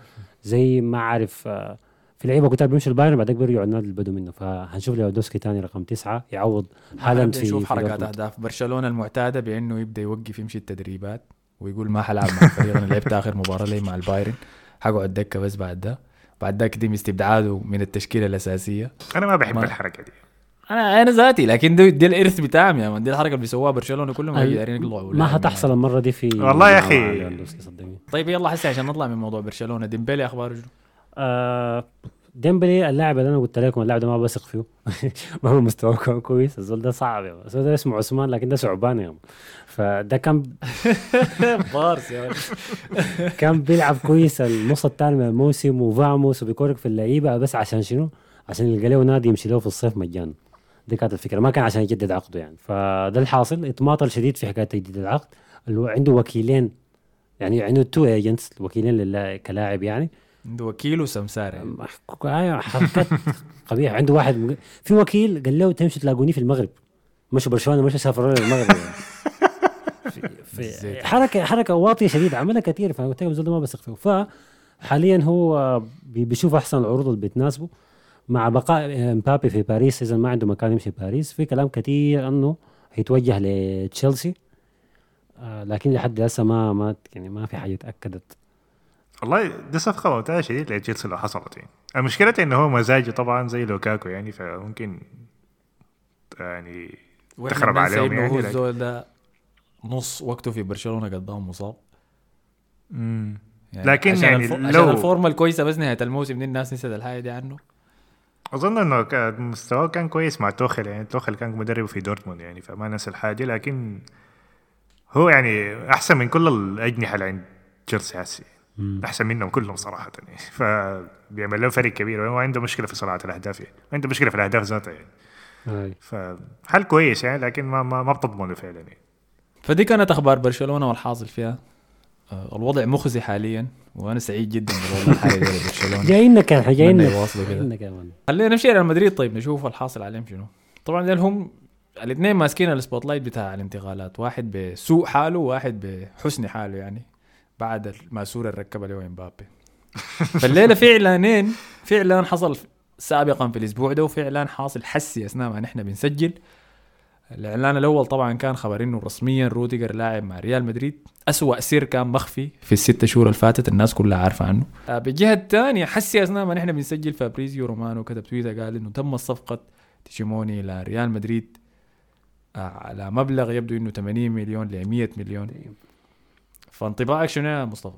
زي ما عارف آه، في لعيبة كتار بيمشوا لبايرن بعدين بيرجعوا النادي اللي بدوا منه. فهنشوف ليفاندوفسكي تاني رقم تسعة يعوض هالاند في نشوف حركات. أهداف. برشلونة المعتادة بأنه يبدأ يوقف يمشي التدريبات ويقول ما حلعب مع الفريق أنا لعبت آخر مباراة لي مع البايرن. حقعد دكه بس بعد ده. بعد ذاك يتم استبعاده من التشكيلة الأساسية. أنا ما بحب ما- الحركة دي. أنا أنا ذاتي لكن دي, دي الإرث بتاعهم يا man دي الحركة اللي بيسووها برشلونة كلهم. يطلعوا ما حتحصل المرة دي في والله يا صدقني. طيب يلا هسه عشان نطلع من موضوع برشلونة. ديمبلي أخباره شنو؟ آه ديمبلي اللاعب اللي أنا قلت لكم اللاعب ده ما بثق فيه. (laughs) ما هو مستواه كو- كويس. الزول ده صعب يا الزول ده اسمه عثمان لكن ده ثعبان يا. فده كان (laughs) بارس يا (laughs) كان بيلعب كويس النص الثاني من الموسم وفاموس وبيكورك في اللعيبة. بس عشان شنو؟ عشان يلقى له نادي يمشي له في الصيف مجانا. دي كانت الفكرة. ما كان عشان يجدد عقده يعني. فده الحاصل. اتماطل شديد في حكاية تجديد العقد. عنده وكيلين يعني عنده two agents وكيلين كلاعب يعني. عنده وكيل وسمسار يعني. أيوه حركات (laughs) قبيحه عنده واحد مج- في وكيل قال له تمشوا تلاقوني في المغرب. مشوا برشلونة مشوا سافروا للمغرب يعني. (laughs) في, في بالزيت. حركه حركة واطية شديد عملها كثير. فقلت ده ما بثق فحاليا هو بي- بيشوف أحسن العروض اللي بتناسبه. مع بقاء مبابي في باريس إذا ما عنده مكان يمشي باريس. في كلام كثير إنه هيتوجه لتشيلسي. آه، لكن لحد هسه ما ما يعني ما في حاجة تأكدت. والله دي صفقه ممتازه شديد لتشيلسي لو حصلت يعني. المشكلة إنه هو مزاجه طبعا زي لوكاكو يعني فممكن يعني تخرب عليهم يعني هو الزول ده نص وقته في برشلونة قدام مصاب. مم. يعني لكن عشان يعني الفو... لو- عشان الفورمة الكويسة بس نهاية الموسم دي الناس نسيت الحاجة دي عنه. أظن إنه مستواه كان كويس مع توخل يعني. توخل كان مدرب في دورتموند يعني فما نسى الحاجة لكن هو يعني أحسن من كل الأجنحة اللي عند تشيلسي أحسن منهم كلهم صراحة يعني. فبيعمل له فرق كبير وهو عنده مشكلة في صناعة الأهداف يعني. عنده مشكلة في الأهداف ذاتها يعني. هاي. فحل كويس يعني لكن ما ما, ما بتضمنه فعلا يعني. فدي كانت أخبار برشلونة والحاصل فيها. آه، الوضع مخزي حاليا وأنا سعيد جدا بالوضع الحالي ده (laughs) لبرشلونة. جاينا كان كمان. خلينا نمشي على مدريد. طيب نشوف الحاصل عليهم شنو. طبعا هم الاثنين ماسكين ال spotlight بتاع الانتقالات واحد بسوء حاله وواحد بحسن حاله يعني. بعد الماسوره اللي ركبها له امبابي. (laughs) فالليله في اعلانين في اعلان حصل سابقا في الأسبوع ده وفي اعلان حاصل حسي أثناء ما نحن بنسجل. الإعلان الأول طبعا كان خبر إنه رسميا روديجر لاعب مع ريال مدريد. أسوأ سر كان مخفي في الست شهور اللي فاتت الناس كلها عارفة عنه. آه، بالجهة الثانية حسي أثناء ما نحن بنسجل فابريزيو رومانو كتب تويتر قال إنه تم صفقة تشواميني إلى ريال مدريد آه، على مبلغ يبدو إنه 80 مليون ل 100 مليون. فانطباعك شنو يا مصطفى؟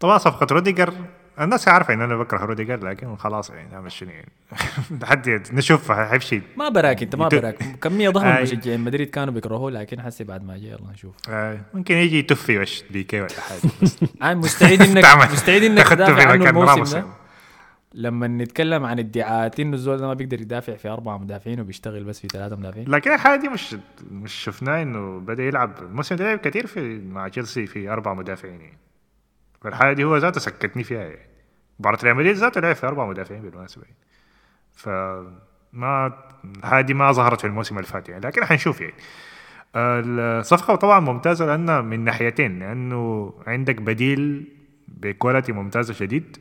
طبعا صفقة روديجر الناس عارفة إن أنا بكره روديجر لكن خلاص يعني نعمل شنو يعني (laughs) لحد نشوف حيمشي ما براك أنت ما براك. كمية ضخمة من آي. مشجعين مدريد كانوا بيكرهوه لكن حسي بعد ما جاء يلا نشوف. آه، ممكن يجي يتفي وش بيكي ولا حاجة. (laughs) أنا مستعد انك مستعد إنك تدافع تفي عنه مكان الموسم ده. لما نتكلم عن ادعاءات إنه الزول ده ما بيقدر يدافع في أربعة مدافعين وبيشتغل بس في ثلاثة مدافعين؟ لكن الحاجة دي مش مش شفناه إنه بدأ يلعب الموسم ده لعب كثير في مع تشيلسي في أربع مدافعين. يعني فالحاجة دي هو ذاته سكتني فيها. يعني مباراة ريال مدريد ذاته لعب في أربع مدافعين بالمناسبة. يعني فما دي ما ظهرت في الموسم اللي فات يعني. لكن حنشوف يعني. الصفقة طبعا ممتازة لأنها من ناحيتين لأنه عندك بديل بكواليتي ممتازة شديد.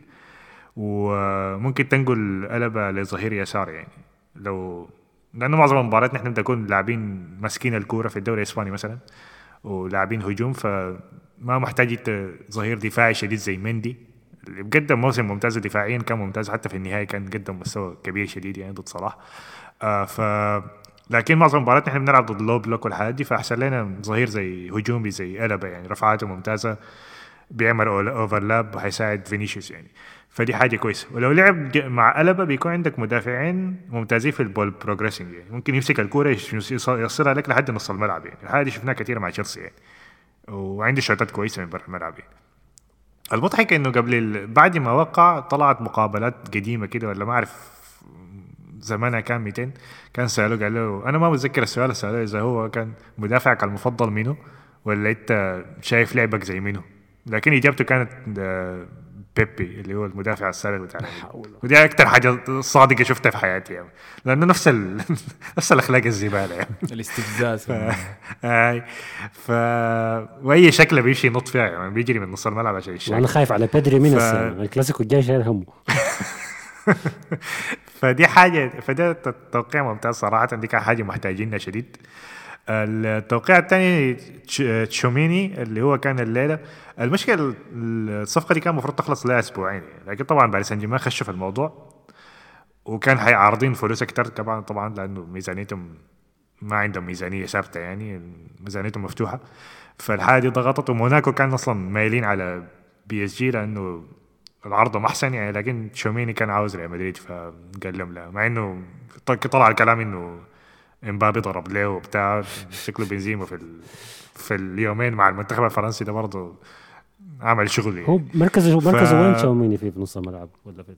وممكن تنقل قلبة لظهير يسار يعني. لو لأنه معظم المباريات نحن بنكون لاعبين ماسكين الكورة في الدوري الإسباني مثلا ولاعبين هجوم فما محتاج ظهير دفاعي شديد زي مندي. اللي بقدم موسم ممتاز دفاعيا كان ممتاز حتى في النهاية كان قدم مستوى كبير شديد يعني ضد صلاح. آه ف لكن معظم المباريات نحن بنلعب ضد low block والحاجات دي فأحسن لنا ظهير زي هجومي زي ألبا يعني رفعاته ممتازة. بيعمل overlap وحيساعد فينيسيوس يعني. فدي حاجة كويسة. ولو لعب مع ألبا بيكون عندك مدافعين ممتازين في ال ball progressing يعني. ممكن يمسك الكورة يوصلها لك لحد نص الملعب يعني. الحاجة دي شفناها كثير مع تشيلسي يعني. وعنده شوتات كويسة من برا الملعب يعني. المضحك إنه قبل. بعد ما وقع طلعت مقابلات قديمة كده ولا ما أعرف زمانها كان 200 كان سألوه قال له أنا ما متذكر السؤال سألوه إذا هو كان مدافعك المفضل منه ولا أنت شايف لعبك زي منه لكن إجابته كانت آه، بيبي اللي هو المدافع السابق بتاع. ودي أكثر حاجة صادقة شفتها في حياتي يعني. لأنه نفس ال... (laughs) نفس الأخلاق الزبالة يعني. الاستفزاز (laughs) آي. ف وأي شكله بيمشي ينط فيها يعني بيجري من نص الملعب عشان وأنا يشارك خايف على بيدري من ف- الكلاسيكو الجاي شايل همه. (laughs) فدي حاجة فده توقيع ممتاز صراحة. دي كان حاجة محتاجينها شديد. التوقيع الثاني تشوميني اللي هو كان الليلة. المشكلة الصفقة دي كان المفروض تخلص لها أسبوعين يعني. لكن طبعا باريس سان جيرمان خشوا في الموضوع. وكانوا عارضين فلوس أكثر طبعا طبعا لأنه ميزانيتهم ما عندهم ميزانية ثابتة يعني. ميزانيتهم مفتوحة. فالحاجه دي ضغطت. وموناكو كان أصلا مايلين على بي إس جي لأنه العرض أحسن يعني. لكن تشوميني كان عاوز ريال مدريد فقال لهم لا. مع إنه طلع الكلام إنه إمبابي ضرب له وبتاع شكله بنزيما في ال... في اليومين مع المنتخب الفرنسي ده برضه عمل شغل يعني. هو مركزه مركزه ف- وين تشاوميني فيه في نص الملعب ولا في ال...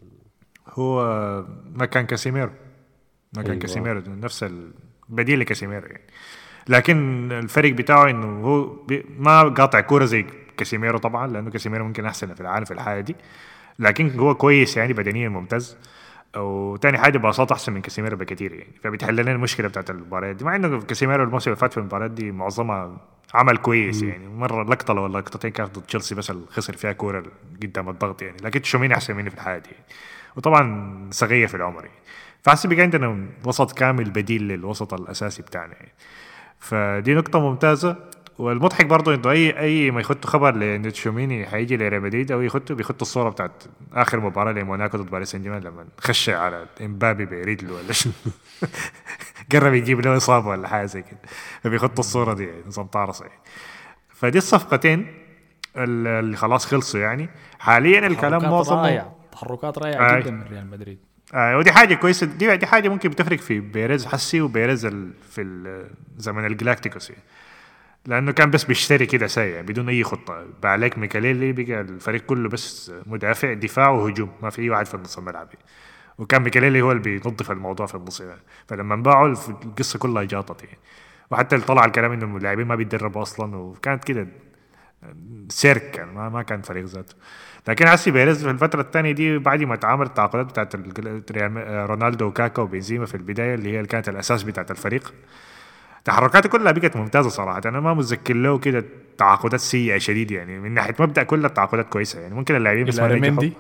هو مكان كاسيميرو مكان أيوة. كاسيميرو نفس البديل لكاسيميرو يعني لكن الفرق بتاعه إنه هو بي ما قاطع كورة زي كاسيميرو طبعا لأنه كاسيميرو ممكن أحسن في العالم في الحالة دي لكن هو كويس يعني بدنيا ممتاز وتاني حاجة باصات أحسن من كاسيميرو بكثير يعني. فبتحل لنا المشكلة بتاعت المباريات دي مع إنه كاسيميرو الموسم اللي فات في المباريات دي معظمها عمل كويس يعني. مرة لقطة ولا لقطتين كانت ضد تشيلسي بس اللي خسر فيها كورة قدام الضغط يعني. لكن تشوميني أحسن منه في الحتة دي. يعني. وطبعا صغير في العمر يعني. فحسي بقى عندنا وسط كامل بديل للوسط الأساسي بتاعنا يعني. فدي نقطة ممتازة. والمضحك برضه إنه أي أي ما يخطوا خبر لأن تشوميني حيجي لريال مدريد أو يخطوا بيخطوا الصورة بتاعت آخر مباراة لموناكو ضد باريس سان جيرمان لما خش على إمبابي برجله ولا شنو. (laughs) قرب يجيب له إصابة ولا حاجة زي كده. فبيخطوا الصورة دي يعني نظام يعني فدي الصفقتين ال- اللي خلاص خلصوا يعني. حاليا الكلام معظمه تحركات رائعة آي. جدا من ريال مدريد. آه ودي حاجة كويسة. دي دي حاجة ممكن بتفرق في بيريز حسي وبيريز ال- في ال- زمن الجلاكتيكوس يعني. لأنه كان بس بيشتري كده ساي بدون أي خطة بعد يك ميكاليلي بقى الفريق كله بس مدافع دفاع وهجوم ما في أي واحد في النص الملعب يعني. وكان ميكاليلي هو اللي بينظف الموضوع في النص يعني. فلما باعوا الف- القصة كلها جاطت يعني وحتى اللي طلع الكلام إنه اللاعبين ما بيتدربوا أصلا وكانت كده سيرك كان ما, ما كان فريق ذاته لكن حسي بيريز في الفترة الثانية دي بعد ما عمل التعاقدات بتاعت رونالدو وكاكا وبنزيما في البداية اللي هي كانت الأساس بتاعت الفريق تحركاته كلها بقت ممتازة صراحة. أنا ما متذكر له كده تعاقدات سيئة شديد يعني. من ناحية مبدأ كل التعاقدات كويسة يعني. ممكن اللاعبين ينجحوا. مندي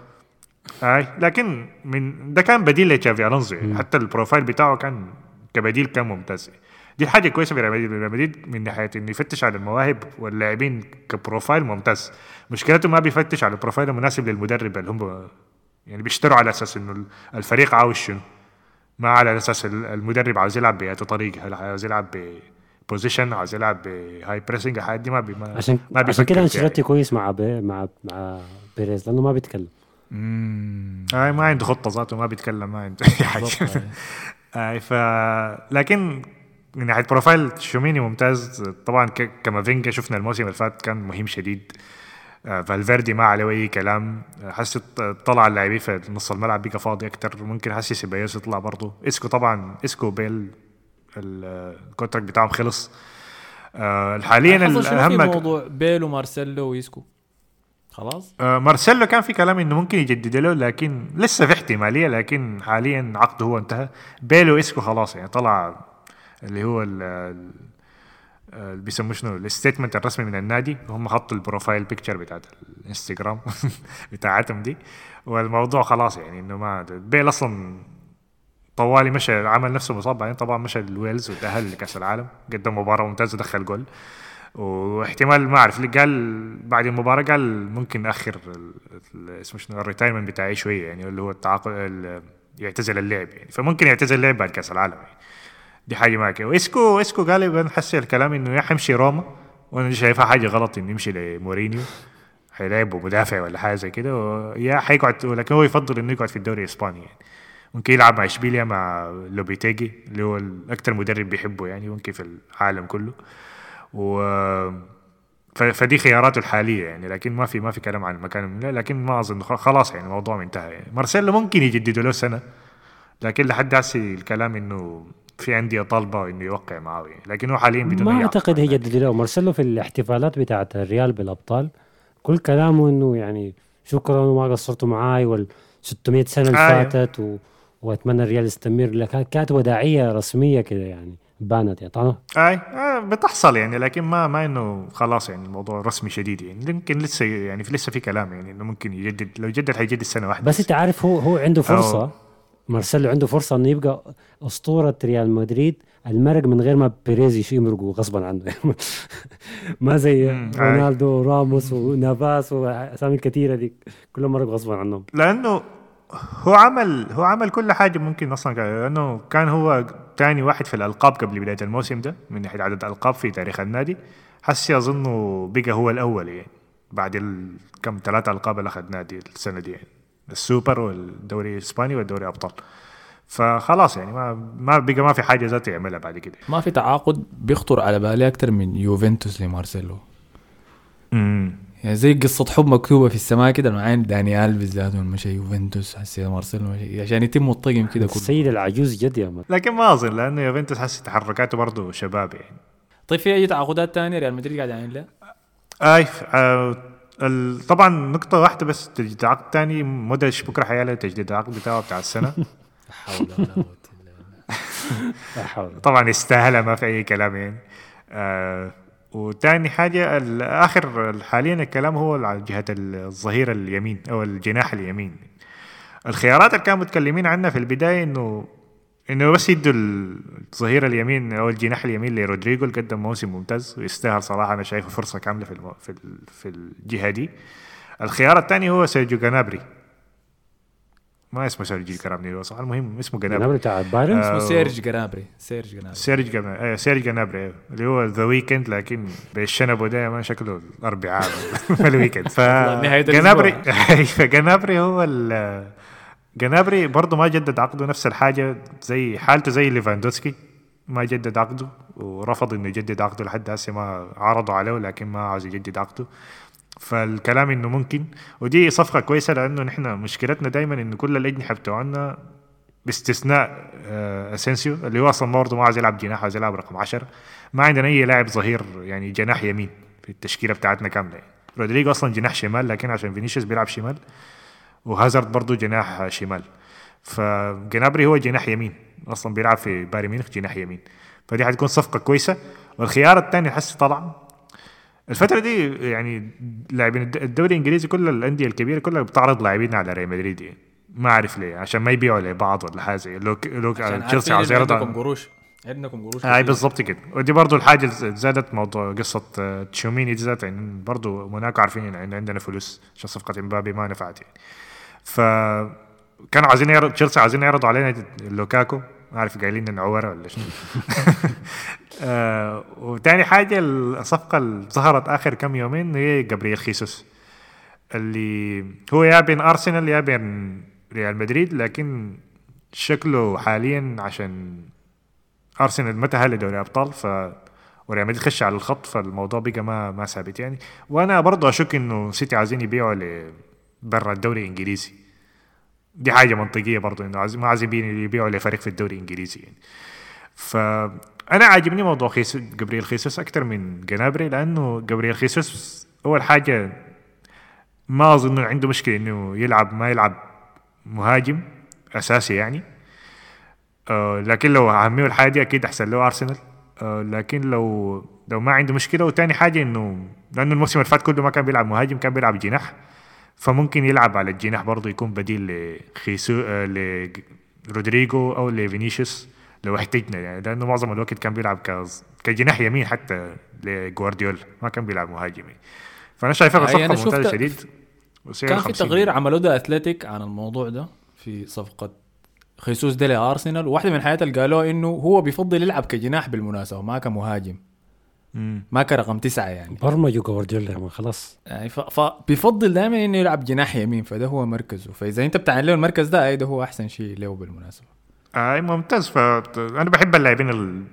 أي لكن من ده كان بديل لتشافي ألونزو يعني. حتى البروفايل بتاعه كان كبديل كان ممتاز. دي حاجة كويسة في ريال مدريد. ريال مدريد من ناحية إنه يفتش على المواهب واللاعبين كبروفايل ممتاز. مشكلته ما بيفتش على البروفايل المناسب للمدرب اللي هم يعني بيشتروا على أساس إنه الفريق عاوز شنو. ما على أساس ال- المدرب عاوز يلعب بأي طريقة عاوز يلعب possession عاوز يلعب ب high pressing الحاجات دي ما بي ما عشان ما عشان كده أنشيلوتي كويس مع بي مع مع بيريز لأنه ما بيتكلم. آه ما عنده خطة ذاته ما بيتكلم ما عنده أي حاجة. بالضبط، (laughs) آه ف لكن من ناحية بروفايل تشوميني ممتاز. طبعا كافينجا شفنا الموسم اللي فات كان مهم شديد. فالفيردي ما عليه أي كلام. آه، حسيت طلع اللاعبين في نص الملعب بقى فاضي أكتر. ممكن حسي سيبايوس يطلع برضه. إسكو طبعا إسكو بيل ال- ال contract بتاعهم خلص. آه حاليا في الاهم موضوع بيل ومارسيلو وإسكو خلاص. آه، مارسيلو كان في كلام إنه ممكن يجدد له لكن لسه في احتمالية لكن حاليا عقده هو انتهى. بيل وإسكو خلاص يعني طلع اللي هو ال- بيسموه شنو؟ ال statement الرسمي من النادي هم حطوا ال profile picture بتاعت الانستغرام (laughs) بتاعتهم دي. والموضوع خلاص يعني إنه ما بيل أصلا طوالي مشى عمل نفسه مصاب بعدين طبعا مشى ال Wales وتأهل لكأس العالم قدم مباراة ممتازة دخل جول. واحتمال ما أعرف قال بعد المباراة قال ممكن أأخر اسمه شنو؟ ال retirement بتاعي شوية يعني اللي هو التعاقد ال- يعتزل اللعب يعني. فممكن يعتزل اللعب بعد كأس العالم يعني. دي حاجة معك وإسكو اسكو غالبا حسي الكلام إنه يا حيمشي روما وأنا شايفها حاجة غلط إنه يمشي لمورينيو حيلعب مدافع ولا حاجة زي كده و- يا حيقعد ولكن هو يفضل إنه يقعد في الدوري الإسباني يعني. ممكن يلعب مع إشبيليا مع لوبيتيجي اللي هو أكثر مدرب بيحبه يعني ممكن في العالم كله. و فدي خياراته الحالية يعني لكن ما في ما في كلام عن المكان لكن ما أظن خلاص يعني الموضوع انتهى يعني مارسيلو ممكن يجددوا له سنة لكن لحد هسه الكلام إنه في انديه طالبه إنه يوقع يعني لكن هو حاليا بدون ما أعتقد عقد. هي جدد له مارسيلو في الاحتفالات بتاعت الريال بالأبطال كل كلامه إنه يعني شكرا وما قصرتوا معاي وال 600 سنة اللي آه، فاتت و... وأتمنى الريال يستمر. لك كانت وداعية رسمية كده يعني بانت يعني طبعا أي آه بتحصل يعني لكن ما ما إنه خلاص يعني الموضوع رسمي شديد يعني. يمكن لسه يعني في لسه في كلام يعني إنه ممكن يجدد لو يجدد حيجدد سنة واحدة بس أنت عارف هو هو عنده فرصة. أو- مارسيلو عنده فرصة إنه يبقى أسطورة ريال مدريد المرق من غير ما بيريز يمرقوا غصبا عنه. (laughs) ما زي رونالدو وراموس ونافاس وأسامي الكثيره دي كلهم مرقوا غصبا عنهم. لأنه هو عمل هو عمل كل حاجة ممكن أصلا لأنه كان هو ثاني واحد في الألقاب قبل بداية الموسم ده من ناحيه عدد الألقاب في تاريخ النادي. حسي اظنه بقى هو الأول يعني بعد. كم ثلاثة ألقاب اللي أخذ نادي السنة دي يعني. السوبر والدوري الإسباني والدوري أبطال. فخلاص يعني ما ما بقى ما في حاجة ذاته يعملها بعد كده. ما في تعاقد بيخطر على بالي أكثر من يوفنتوس لمارسيلو. امم يعني زي قصة حب مكتوبة في السماء كده معين داني الفيس ذاته مشى يوفنتوس حسي مارسيلو عشان يتم الطقم كده كله. السيد العجوز جد يا man لكن ما أظن لأنه يوفنتوس حسي تحركاته برضه شباب يعني. طيب في أي تعاقدات تانية ريال مدريد قاعد يعمل لها؟ اي آه ال- طبعا نقطة واحدة بس تجديد عقد تاني مودريتش بكرة حيعلن تجديد العقد بتاعه بتاع السنة. حول ولا قوة طبعا يستاهلها ما في أي كلام يعني. آه وتاني حاجة ال- آخر حاليا الكلام هو على جهة الظهير اليمين أو الجناح اليمين. الخيارات اللي كانوا متكلمين عنها في البداية إنه إنه بس يدوا الظهير اليمين أو الجناح اليمين لرودريجو اللي قدم موسم ممتاز ويستاهل صراحة. أنا شايفه فرصة كاملة في المو... في, ال... في الجهة دي. الخيار الثاني هو سيرجيو جانابري ما اسمه سيرجيو جانابري هو صح؟ المهم اسمه جانابري النمر بتاع بايرن؟ آه، اسمه سيرج جنابري سيرج جنابري سيرج جنا... آه سيرج جنابري. اللي هو The Weeknd لكن بالشنب ده ما شكله الأربعاء (laughs) ال Weeknd. ف (laughs) نهاية جنابري فجنابري (laughs) هو ال جنابري برضه ما جدد عقده نفس الحاجة زي حالته زي ليفاندوسكي. ما جدد عقده ورفض إنه يجدد عقده لحد هسه ما عرضوا عليه لكن ما عاوز يجدد عقده. فالكلام إنه ممكن. ودي صفقة كويسة لأنه نحن مشكلتنا دائما انه كل الاجنحه بتوعنا باستثناء آه، أسينسيو اللي هو أصلا برضه ما عاوز يلعب جناح عاوز يلعب رقم 10 ما عندنا أي لاعب ظهير يعني جناح يمين في التشكيلة بتاعتنا كاملة. يعني. رودريجو أصلا جناح شمال لكن عشان فينيسيوس بيلعب شمال. وهازارد برضه جناح شمال. فجنابري هو جناح يمين أصلا بيلعب في بايرن ميونخ جناح يمين. فدي حتكون صفقة كويسة. والخيار الثاني حسي طلع الفترة دي يعني لاعبين الد- الدوري الإنجليزي كل الأندية الكبيرة كلها بتعرض لاعبين على ريال مدريد. يعني. ما أعرف ليه عشان ما يبيعوا لبعض ولا حاجة زي لو لو عشان تشيلسي عاوز يعرض عندكم قروش. عندكم قروش اي كتير. بالضبط كده. ودي برضو الحاجة زادت موضوع قصة آه، تشوميني دي ذات يعني برضو موناكو عارفين إن عندنا فلوس عشان صفقة إمبابي ما نفعت يعني. ف كانوا عايزين يعرض تشيلسي عايزين يعرضوا علينا لوكاكو. ما عارف قايلين إنه عورة ولا شنو. (laughs) آه وتاني حاجة الصفقة اللي ظهرت آخر كم يومين هي جابرييل خيسوس اللي هو يا بين أرسنال يا بين ريال مدريد لكن شكله حاليا عشان أرسنال ما تأهل لدوري أبطال ف وريال مدريد خش على الخط فالموضوع بقى ما ما ثابت يعني. وأنا برضه أشك إنه سيتي عايزين يبيعوا برا الدوري الإنجليزي. دي حاجة منطقية برضه إنه ما عايزين يبيعوا لفريق في الدوري الإنجليزي يعني. فانا عاجبني موضوع خيسو جبريل خيسوس أكثر من جنابري لأنه جبريل خيسوس أول حاجة ما أظن عنده مشكلة إنه يلعب ما يلعب مهاجم أساسي يعني. آه لكن لو أهميه الحاجة أكيد أحسن له أرسنال. آه لكن لو لو ما عنده مشكلة وتاني حاجة إنه لأنه الموسم اللي فات كله ما كان بيلعب مهاجم كان بيلعب جناح. فممكن يلعب على الجناح برضه يكون بديل لخيسو آه لرودريجو أو لفينيسيوس لو احتجنا. يعني لأنه معظم الوقت كان بيلعب كز- كجناح يمين حتى لجوارديولا ما كان بيلعب مهاجم يعني. فأنا شايفها أي صفقة أنا ممتازة شفت- شديد. كان في 50 تقرير عملوه ده أتلتيك عن الموضوع ده في صفقة خيسوس ده لأرسنال. وواحده من الحاجات اللي قالوها إنه هو بيفضل يلعب كجناح بالمناسبة ما كمهاجم. مم. ما كرقم تسعة يعني. برمجوا جوارديولا ما خلاص. يعني ف- فبيفضل دائما إنه يلعب جناح يمين فده هو مركزه. فإذا أنت بتعين له المركز ده أي ده هو أحسن شيء له بالمناسبة. أي ممتاز. ف أنا بحب اللاعبين اللي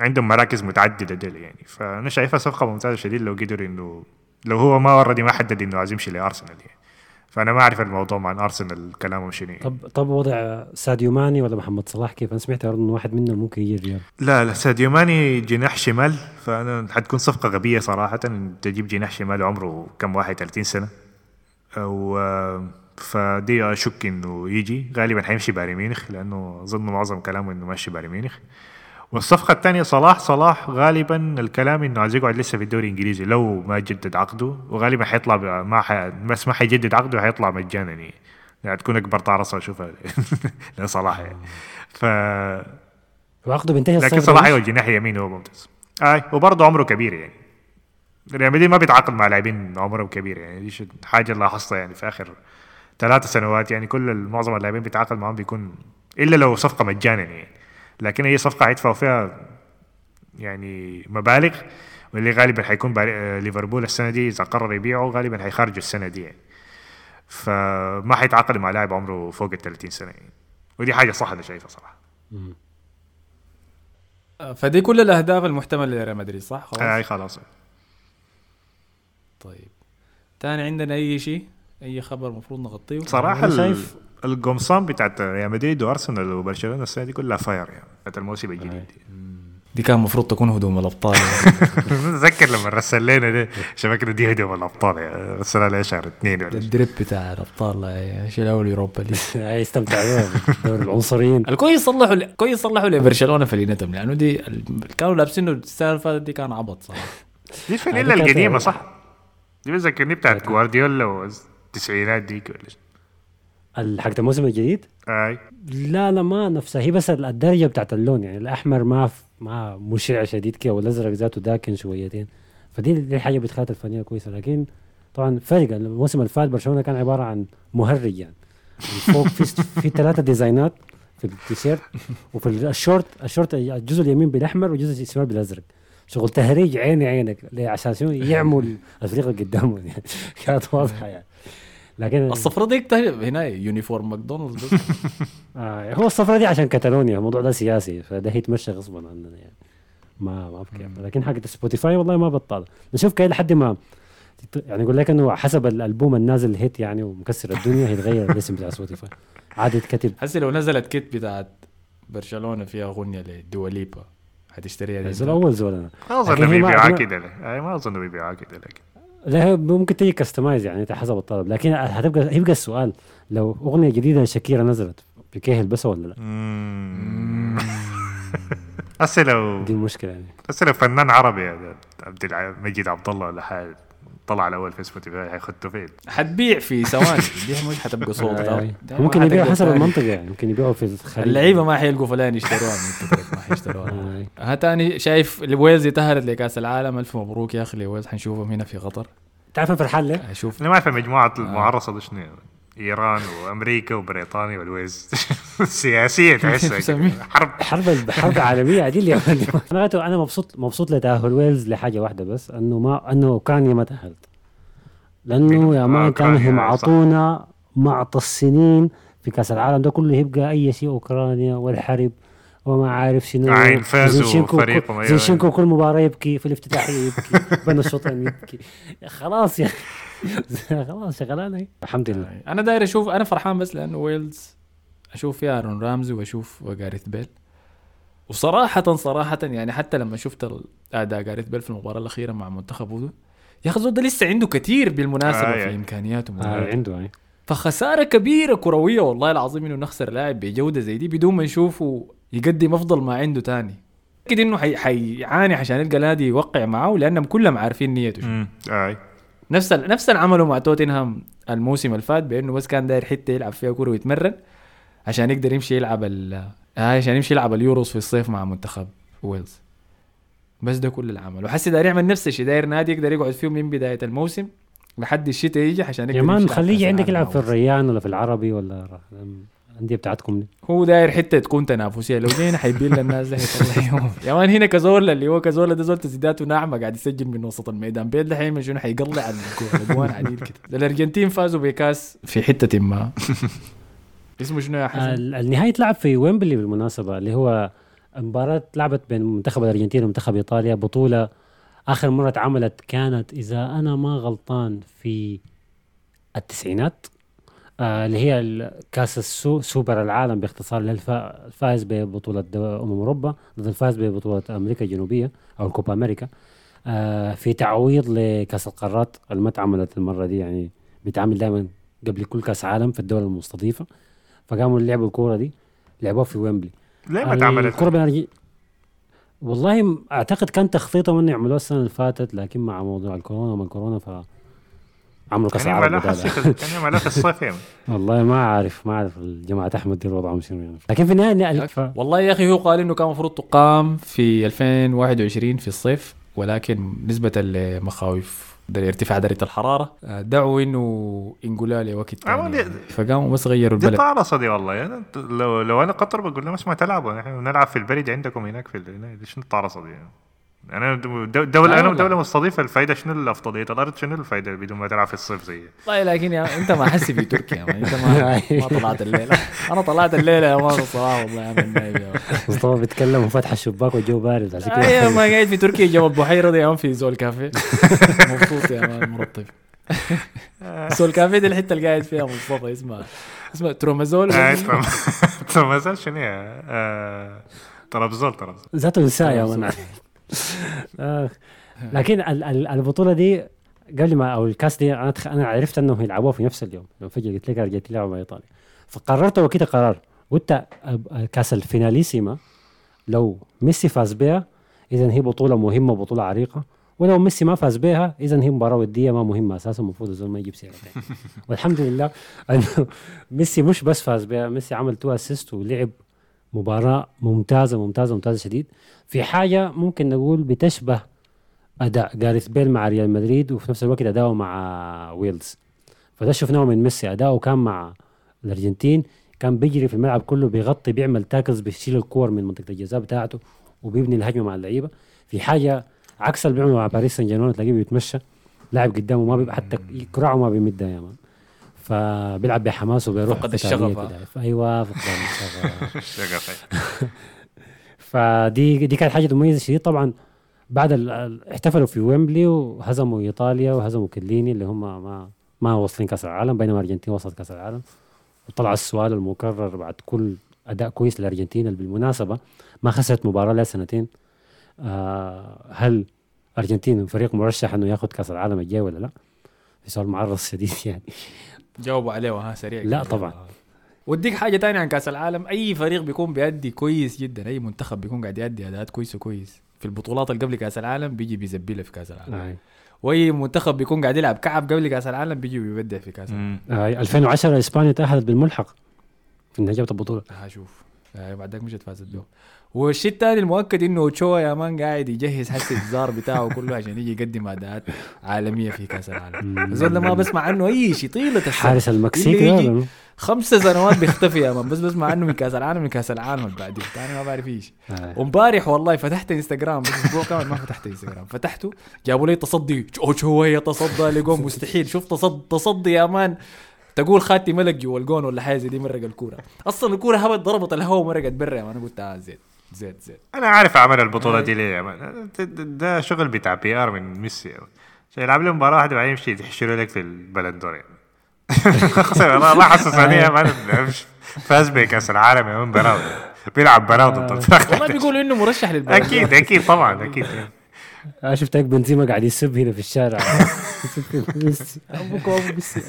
عندهم مراكز متعددة ديل يعني. فأنا شايفها صفقة ممتازة شديد لو قدر انه لو هو ما already ما حدد إنه عايز يمشي لأرسنال يعني. فأنا ما أعرف الموضوع مع ارسنال كلامهم شنو. طب طب وضع ساديو ماني ولا محمد صلاح كيف؟ أنا سمعت انه واحد منهم ممكن يجي الريال. لا لا ساديو ماني جناح شمال فأنا حتكون صفقة غبية صراحة. تجيب جناح شمال عمره كم 31 سنة. أو فدي أشك إنه يجي. غالبا حيمشي بايرن ميونخ لأنه اظن معظم كلامه إنه ماشي بايرن ميونخ. والصفقة الثانية صلاح. صلاح غالبا الكلام إنه عايز يقعد لسه في الدوري الإنجليزي. لو ما جدد عقده وغالبا حيطلع ما ح... بس ما حيجدد عقده حيطلع مجانا يعني. يعني تكون أكبر طارصه أشوفها. (laughs) لصلاح يعني. ف وعقده بينتهي لكن صلاح ده أيوه الجناح يمين هو ممتاز. أي وبرضه عمره كبير يعني. ريال مدريد ما بيتعاقد مع لاعبين عمرهم كبير يعني. دي حاجة لاحظتها يعني في آخر ثلاث سنوات يعني. كل معظم اللاعبين بيتعاقد معهم بيكون إلا لو صفقة مجانا يعني. لكن هي صفقة حيدفعوا فيها يعني مبالغ واللي غالبا حيكون آه، ليفربول السنة دي إذا قرر يبيعه غالبا حيخرجوا السنة دي يعني. فما حيتعاقد مع لاعب عمره فوق ال 30 سنة يعني. ودي حاجة صح أنا شايفها صراحة. آه، فدي كل الأهداف المحتملة لريال مدريد صح؟ خلاص. أي خلاص. طيب. تاني عندنا أي شيء؟ أي خبر المفروض نغطيه؟ ال- شايف- القمصان بتاعت ريال مدريد وأرسنال وبرشلونة السنة دي كلها fire يعني. بتاعت الموسم الجديد. دي كان المفروض تكون هدوم الأبطال (laughs) تذكر لما رسل لنا ده شبكنا دي هدوم الأبطال يعني. رسلها لها شهر اثنين ولا. ال drip بتاع الأبطال آه، شيلوا ال Europa League؟ (laughs) هاي استمتع بها دوري العنصريين. الكويس صلحوا كويس صلحوا لبرشلونة فلينتهم لأنه دي كانوا لابسينه السنة اللي فاتت دي كان عبط صراحة. (laughs) دي الفانيلا القديمة صح؟ دي بتذكرني بتاعت جوارديولا والتسعينات ديك ولا حقت الموسم الجديد أي. لا لا ما نفسها هي بس الدرجة بتاعت اللون يعني الأحمر ما ما مشع شديد كده والأزرق ذاته داكن شويتين. فدي دي حاجة بتخلي الفانيلا كويسة. لكن طبعا فرق الموسم اللي فات برشلونة كان عبارة عن مهرج يعني. فوق في في ثلاثة design ات في التيشيرت وفي الشورت الشورت الجزء اليمين بالأحمر والجزء الشمال بالأزرق. شغل تهريج عيني عينك؟ عشان شنو يعموا الفريق اللي قدامهم يعني. (laughs) كانت واضحة يعني. لكن الصفرة دي هنا uniform ماكدونالدز بس. (laughs) آه هو الصفرة دي عشان كتالونيا الموضوع ده سياسي فده هيتمشى غصبا عننا يعني. ما ما بكيف لكن حق سبوتيفاي والله ما بطال نشوف كده لحد ما يعني يقول لك إنه حسب الألبوم النازل hit يعني ومكسر الدنيا هيتغير الاسم بتاع سبوتيفاي. عاد يتكتب حسي لو نزلت kit بتاعت برشلونة فيها أغنية ل Dua Lipa حتشتريها دي؟ زول أول زول أنا. ما أظن ما- كده ما أظن بيبيعوها كده لكن لا ممكن تيجي customize يعني انت حسب الطلب. لكن هتبقى هيبقى السؤال لو أغنية جديدة لشاكيرا نزلت بيكيه يلبسها ولا لا؟ هسه (laughs) لو دي المشكلة يعني. هسه لو فنان عربي يا عبد الع- مجيد عبد الله ولا حاجة. طلع الأول في سبوتيفاي حيخطوا فين حتبيع في ثواني (laughs) دي مش حتبقى صوت آه،. آه. ممكن يبيعوا حسب. المنطقة يعني ممكن يبيعوا في الخليج اللعيبة ما حيلقوا فلان يشتروها ما حيشتروها (laughs) آه. ها تاني شايف ويلز تأهلت لكأس العالم ألف مبروك يا أخي ويلز حنشوفهم هنا في قطر تعرف فرحان ليه؟ أشوف أنا ما اعرف مجموعه المعرصة دي شنو ايران وأمريكا وبريطانيا وويلز (laughs) سياسية تحسها. حرب حرب حرب عالمية عديل يا. (laughs) أنا أنا مبسوط مبسوط لتأهل ويلز لحاجة واحدة بس أنه ما أنه اوكرانيا ما تأهلت لأنه يا آه، man كانوا أوكرانيا، هم صح. عطونا معطى السنين في كأس العالم ده كله يبقى أي شيء أوكرانيا والحرب وما عارف شنو عين فازوا زينشينكو فريقهم،. زينشينكو كل مباراة يبكي في الافتتاحيه يبكي (laughs) بين الشوطين يبكي خلاص يا (laughs) خلاص شغلانة هي. الحمد لله. أنا داير أشوف أنا فرحان بس لأنه ويلز أشوف فيها أرون رامزي وأشوف جاريث بيل. وصراحة صراحة يعني حتى لما شفت أداء جاريث بيل في المباراة الأخيرة مع منتخب أودو يا الزول ده لسه عنده كثير بالمناسبة آه، في يعني. إمكانياته آه عنده يعني فخسارة كبيرة كروية والله العظيم إنه نخسر لاعب بجودة زي دي بدون ما نشوفه يقدم أفضل ما عنده تاني. أكيد إنه حي- حيعاني عشان يلقى نادي يوقع معاه لأنهم كلهم عارفين نيته. امم أي. نفس ال... نفس اللي عمله مع توتنهام الموسم اللي فات بأنه بس كان داير حتة يلعب فيها كورة ويتمرن عشان يقدر يمشي يلعب ال آه عشان يمشي يلعب اليوروز في الصيف مع منتخب ويلز بس ده كل اللي عمله حسي داير يعمل نفس الشيء داير نادي يقدر يقعد فيه من بداية الموسم لحد الشتاء يجي عشان يقدر يا man خليه عندك يلعب في. الريان ولا في العربي ولا الانديه بتاعتكم دي هو داير حتة تكون تنافسية. لو جينا حيبين للناس ده يا man هنا كزولا اللي هو كزولا ده زول تسديداته ناعمه قاعد يسجل من وسط الميدان. بيد حيعمل شنو حيقلع الأجوان عديد كده. الأرجنتين فازوا بكاس في حتة ما. (laughs) اسمه شنو يا حسن؟ ال- النهائي تلعب في ويمبلي بالمناسبة اللي هو مباراة لعبت بين منتخب الأرجنتين ومنتخب إيطاليا. بطولة آخر مرة اتعملت كانت إذا أنا ما غلطان في التسعينات. اللي هي كأس السو سوبر العالم باختصار الفائز ببطولة أمم أوروبا ضد الفائز ببطولة أمريكا الجنوبية أو الكوبا أمريكا. آه في تعويض لكأس القارات اللي ما اتعملت المرة دي يعني بيتعمل دائما قبل كل كأس عالم في الدول المستضيفة. فقاموا لعبوا الكورة دي لعبوها في ويمبلي. ليه ما اتعملت؟ الكورة والله أعتقد كان تخطيطهم إنه يعملوها السنة اللي فاتت لكن مع موضوع الكورونا وما الكورونا ف عملوا كاس كان العالم (laughs) كان يعملها في الصيف يعني والله ما عارف ما عارف الجماعة أحمد دي وضعهم شنو يعني لكن في النهاية ف... والله يا أخي هو قال إنه كان المفروض تقام في 2021 في الصيف ولكن نسبة لمخاوف ارتفاع درجة الحرارة. آه، دعوا إنه ينقلها لوقت تاني. دي- يعني. فقاموا بس غيروا دي البلد. طارصه دي والله. يعني لو لو أنا قطر بقول لهم اسمع تلعبوا. نحن نلعب في البرد عندكم هناك في. دي شنو الطارصه دي يعني؟ أنا دو- دولة لا أنا. دولة مستضيفة الفائدة شنو الافضلية الأرض شنو الفائدة بدون ما تلعب في الصيف زي؟ والله لكن يا أنت ما حسي في تركيا ما أنت ما, (laughs) ما طلعت الليلة. أنا طلعت الليلة يا man الصراحة والله يا man. مصطفى بيتكلم وفتح الشباك والجو بارد عشان كده. أيوه ما قاعد في تركيا جنب البحيرة دي يا man في زول كافيه. (laughs) مبسوط يا man مرطب. زول كافيه دي الحتة اللي قاعد فيها مصطفى اسمها اسمها ترومازول. آه، ترى- (laughs) ترى ما زال شنو هي؟ آه، طرابزول طرابزول ذاته نساء يا man لكن ال- ال- البطولة دي قبل ما أو الكاس دي أنا. أنا عرفت إنهم يلعبوها في نفس اليوم لما فجأة قلت لك ارجنتين يلعبوا مع إيطاليا فقررت وكده قرار قلت كاس الفيناليسيما لو ميسي فاز بها إذا هي بطولة مهمة بطوله عريقة ولو ميسي ما فاز بها إذا هي مباراة ودية ما مهمة أساسا المفروض الزول ما يجيب سيرة تاني. والحمد لله إنه ميسي مش بس فاز بها ميسي عمل two assist ولعب مباراة ممتازة ممتازة ممتازة شديد. في حاجة ممكن نقول بتشبه أداء جاريث بيل مع ريال مدريد وفي نفس الوقت أداؤه مع ويلز. فده شفناه من ميسي أداؤه كان مع الأرجنتين كان بيجري في الملعب كله بيغطي بيعمل tackles بيشيل الكور من منطقة الجزاء بتاعته وبيبني الهجمة مع اللعيبة. في حاجة عكس اللي بيعمله مع باريس سان جيرمان تلاقيه بيتمشى لاعب قدامه ما بيبقى حتى كراعه ما بيمدها يا man. فبيلعب بحماس وبيروح فقد الشغف، كده. أيوه فقد الشغف. (laughs) شغف (laughs) فدي دي كانت حاجة مميزة شديد. طبعا بعد احتفلوا في ويمبلي وهزموا إيطاليا وهزموا كيليني اللي هم ما ما واصلين كأس العالم بينما الارجنتين وصلت كأس العالم. وطلع السؤال المكرر بعد كل أداء كويس للارجنتين اللي بالمناسبة. ما خسرت مباراة لها سنتين. آه هل الارجنتين فريق مرشح إنه ياخذ كأس العالم الجاي ولا لا؟ في سؤال معرض شديد يعني. جاوبوا عليه ها سريع لا. طبعاً. وديك حاجة تانية عن كأس العالم. أي فريق بيكون بيأدي كويس جدا أي منتخب بيكون قاعد يأدي أداءات كويسة كويس في البطولات اللي قبل كأس العالم بيجي بيزبلها في كأس العالم. آه. وأي منتخب بيكون قاعد يلعب كعب قبل كأس العالم بيجي بيبدع في كأس العالم. آه 2010 إسبانيا تأهلت بالملحق في جابت البطولة. ها شوف آه بعد ذاك مشت فازت به والشيء الثاني المؤكد إنه اوتشوا يا man قاعد يجهز حس الزار بتاعه كله عشان يجي يقدم أداءات عالمية في كأس العالم. ده ما بسمع عنه أي شيء طيلة السنة. حارس المكسيك؟ خمسة سنوات بيختفي يا man بس بسمع عنه من كأس العالم من كأس العالم اللي بعدين. ثاني ما بعرف إيش. آه. وامبارح والله فتحت إنستغرام بس أسبوع كامل ما فتحت إنستغرام. فتحته جابوا لي تصدي. اوتشوا يتصدى لقوم مستحيل. شوف تصدي تصدي يا مان. تقول خاتي ملك جوا الجون ولا حاجة زي دي مرق الكورة. أصلا الكورة هبت ضربت الهواء ومرقت برا يا مان. أنا قلت آه زيت زيت زيت. أنا عارف اعمل البطولة دي ليه. يا مان ده- شغل بتاع بي ار من ميسي. عشان يلعب لي مباراة واحدة بعدين يمشي يحشروا لك في البلندور يعني (laughs) خسر الله حسسني يا مان مش فاز بكأس العالم يا مان براو بيلعب براو ضد الفرق. والله بيقولوا إنه مرشح للبلد أكيد أكيد طبعا أكيد. آه شفت هيك بنزيما قاعد يسب هنا في الشارع. أبوك وأبو ميسي.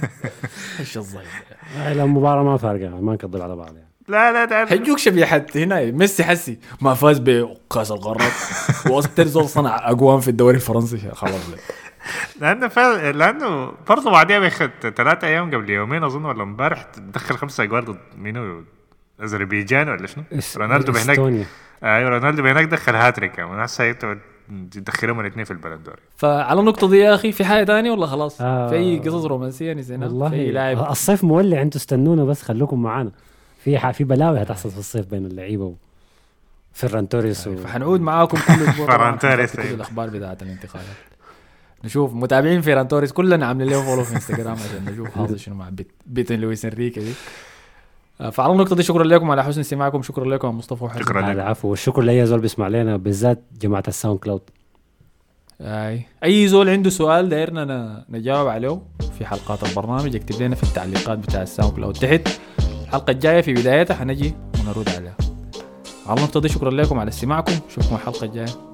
إيش الظاهر آه، لا المباراة ما فارقة ما نكذب على بعض يعني. لا لا ده حيجوك شبيحة هنا ميسي حسي. ما فاز بكأس القارات. وأكثر زول صنع أقوام في الدوري الفرنسي. خلاص لأنه فعلا لأنه برضه بعديها بياخد ثلاثة أيام قبل يومين أظن ولا امبارح دخل خمسة أجوال ضد مينو؟ أذربيجان ولا شنو؟ رونالدو بهناك. إستونيا. أيوه رونالدو بهناك دخل هاتريك. كمان هسه يدخلهم الاثنين في البالون دور فعلى النقطة دي يا أخي في حاجة تانية ولا خلاص؟ آه. في اي قصص رومانسية نسينا في والله لاعب. الصيف مولع أنتوا استنونا بس خلوكم معانا. في ح- في بلاوي هتحصل في الصيف بين اللعيبة و فيران توريس و... فحنعود معاكم كل أسبوع (laughs) فران توريس، كل أيوة. الأخبار بتاعت الانتقالات نشوف. متابعين فيران توريس كلنا عاملين له follow في انستغرام عشان نشوف حاصل شنو مع بت بتاعت لويس إنريكي دي. آه، فعلى النقطة دي شكرا لكم على حسن استماعكم شكرا لكم يا مصطفى وحسن. شكراً. على العفو والشكر لأي زول بيسمع لنا بالذات جماعة الساوند كلاود. أي. أي زول عنده سؤال دايرنا ن- نجاوب عليه في حلقات البرنامج اكتب لنا في التعليقات بتاع ال SoundCloud. تحت الحلقة الجاية في بدايتها حنجي ونرد عليها. على دي شكرا لكم على استماعكم. نشوفكم الحلقة الجاية.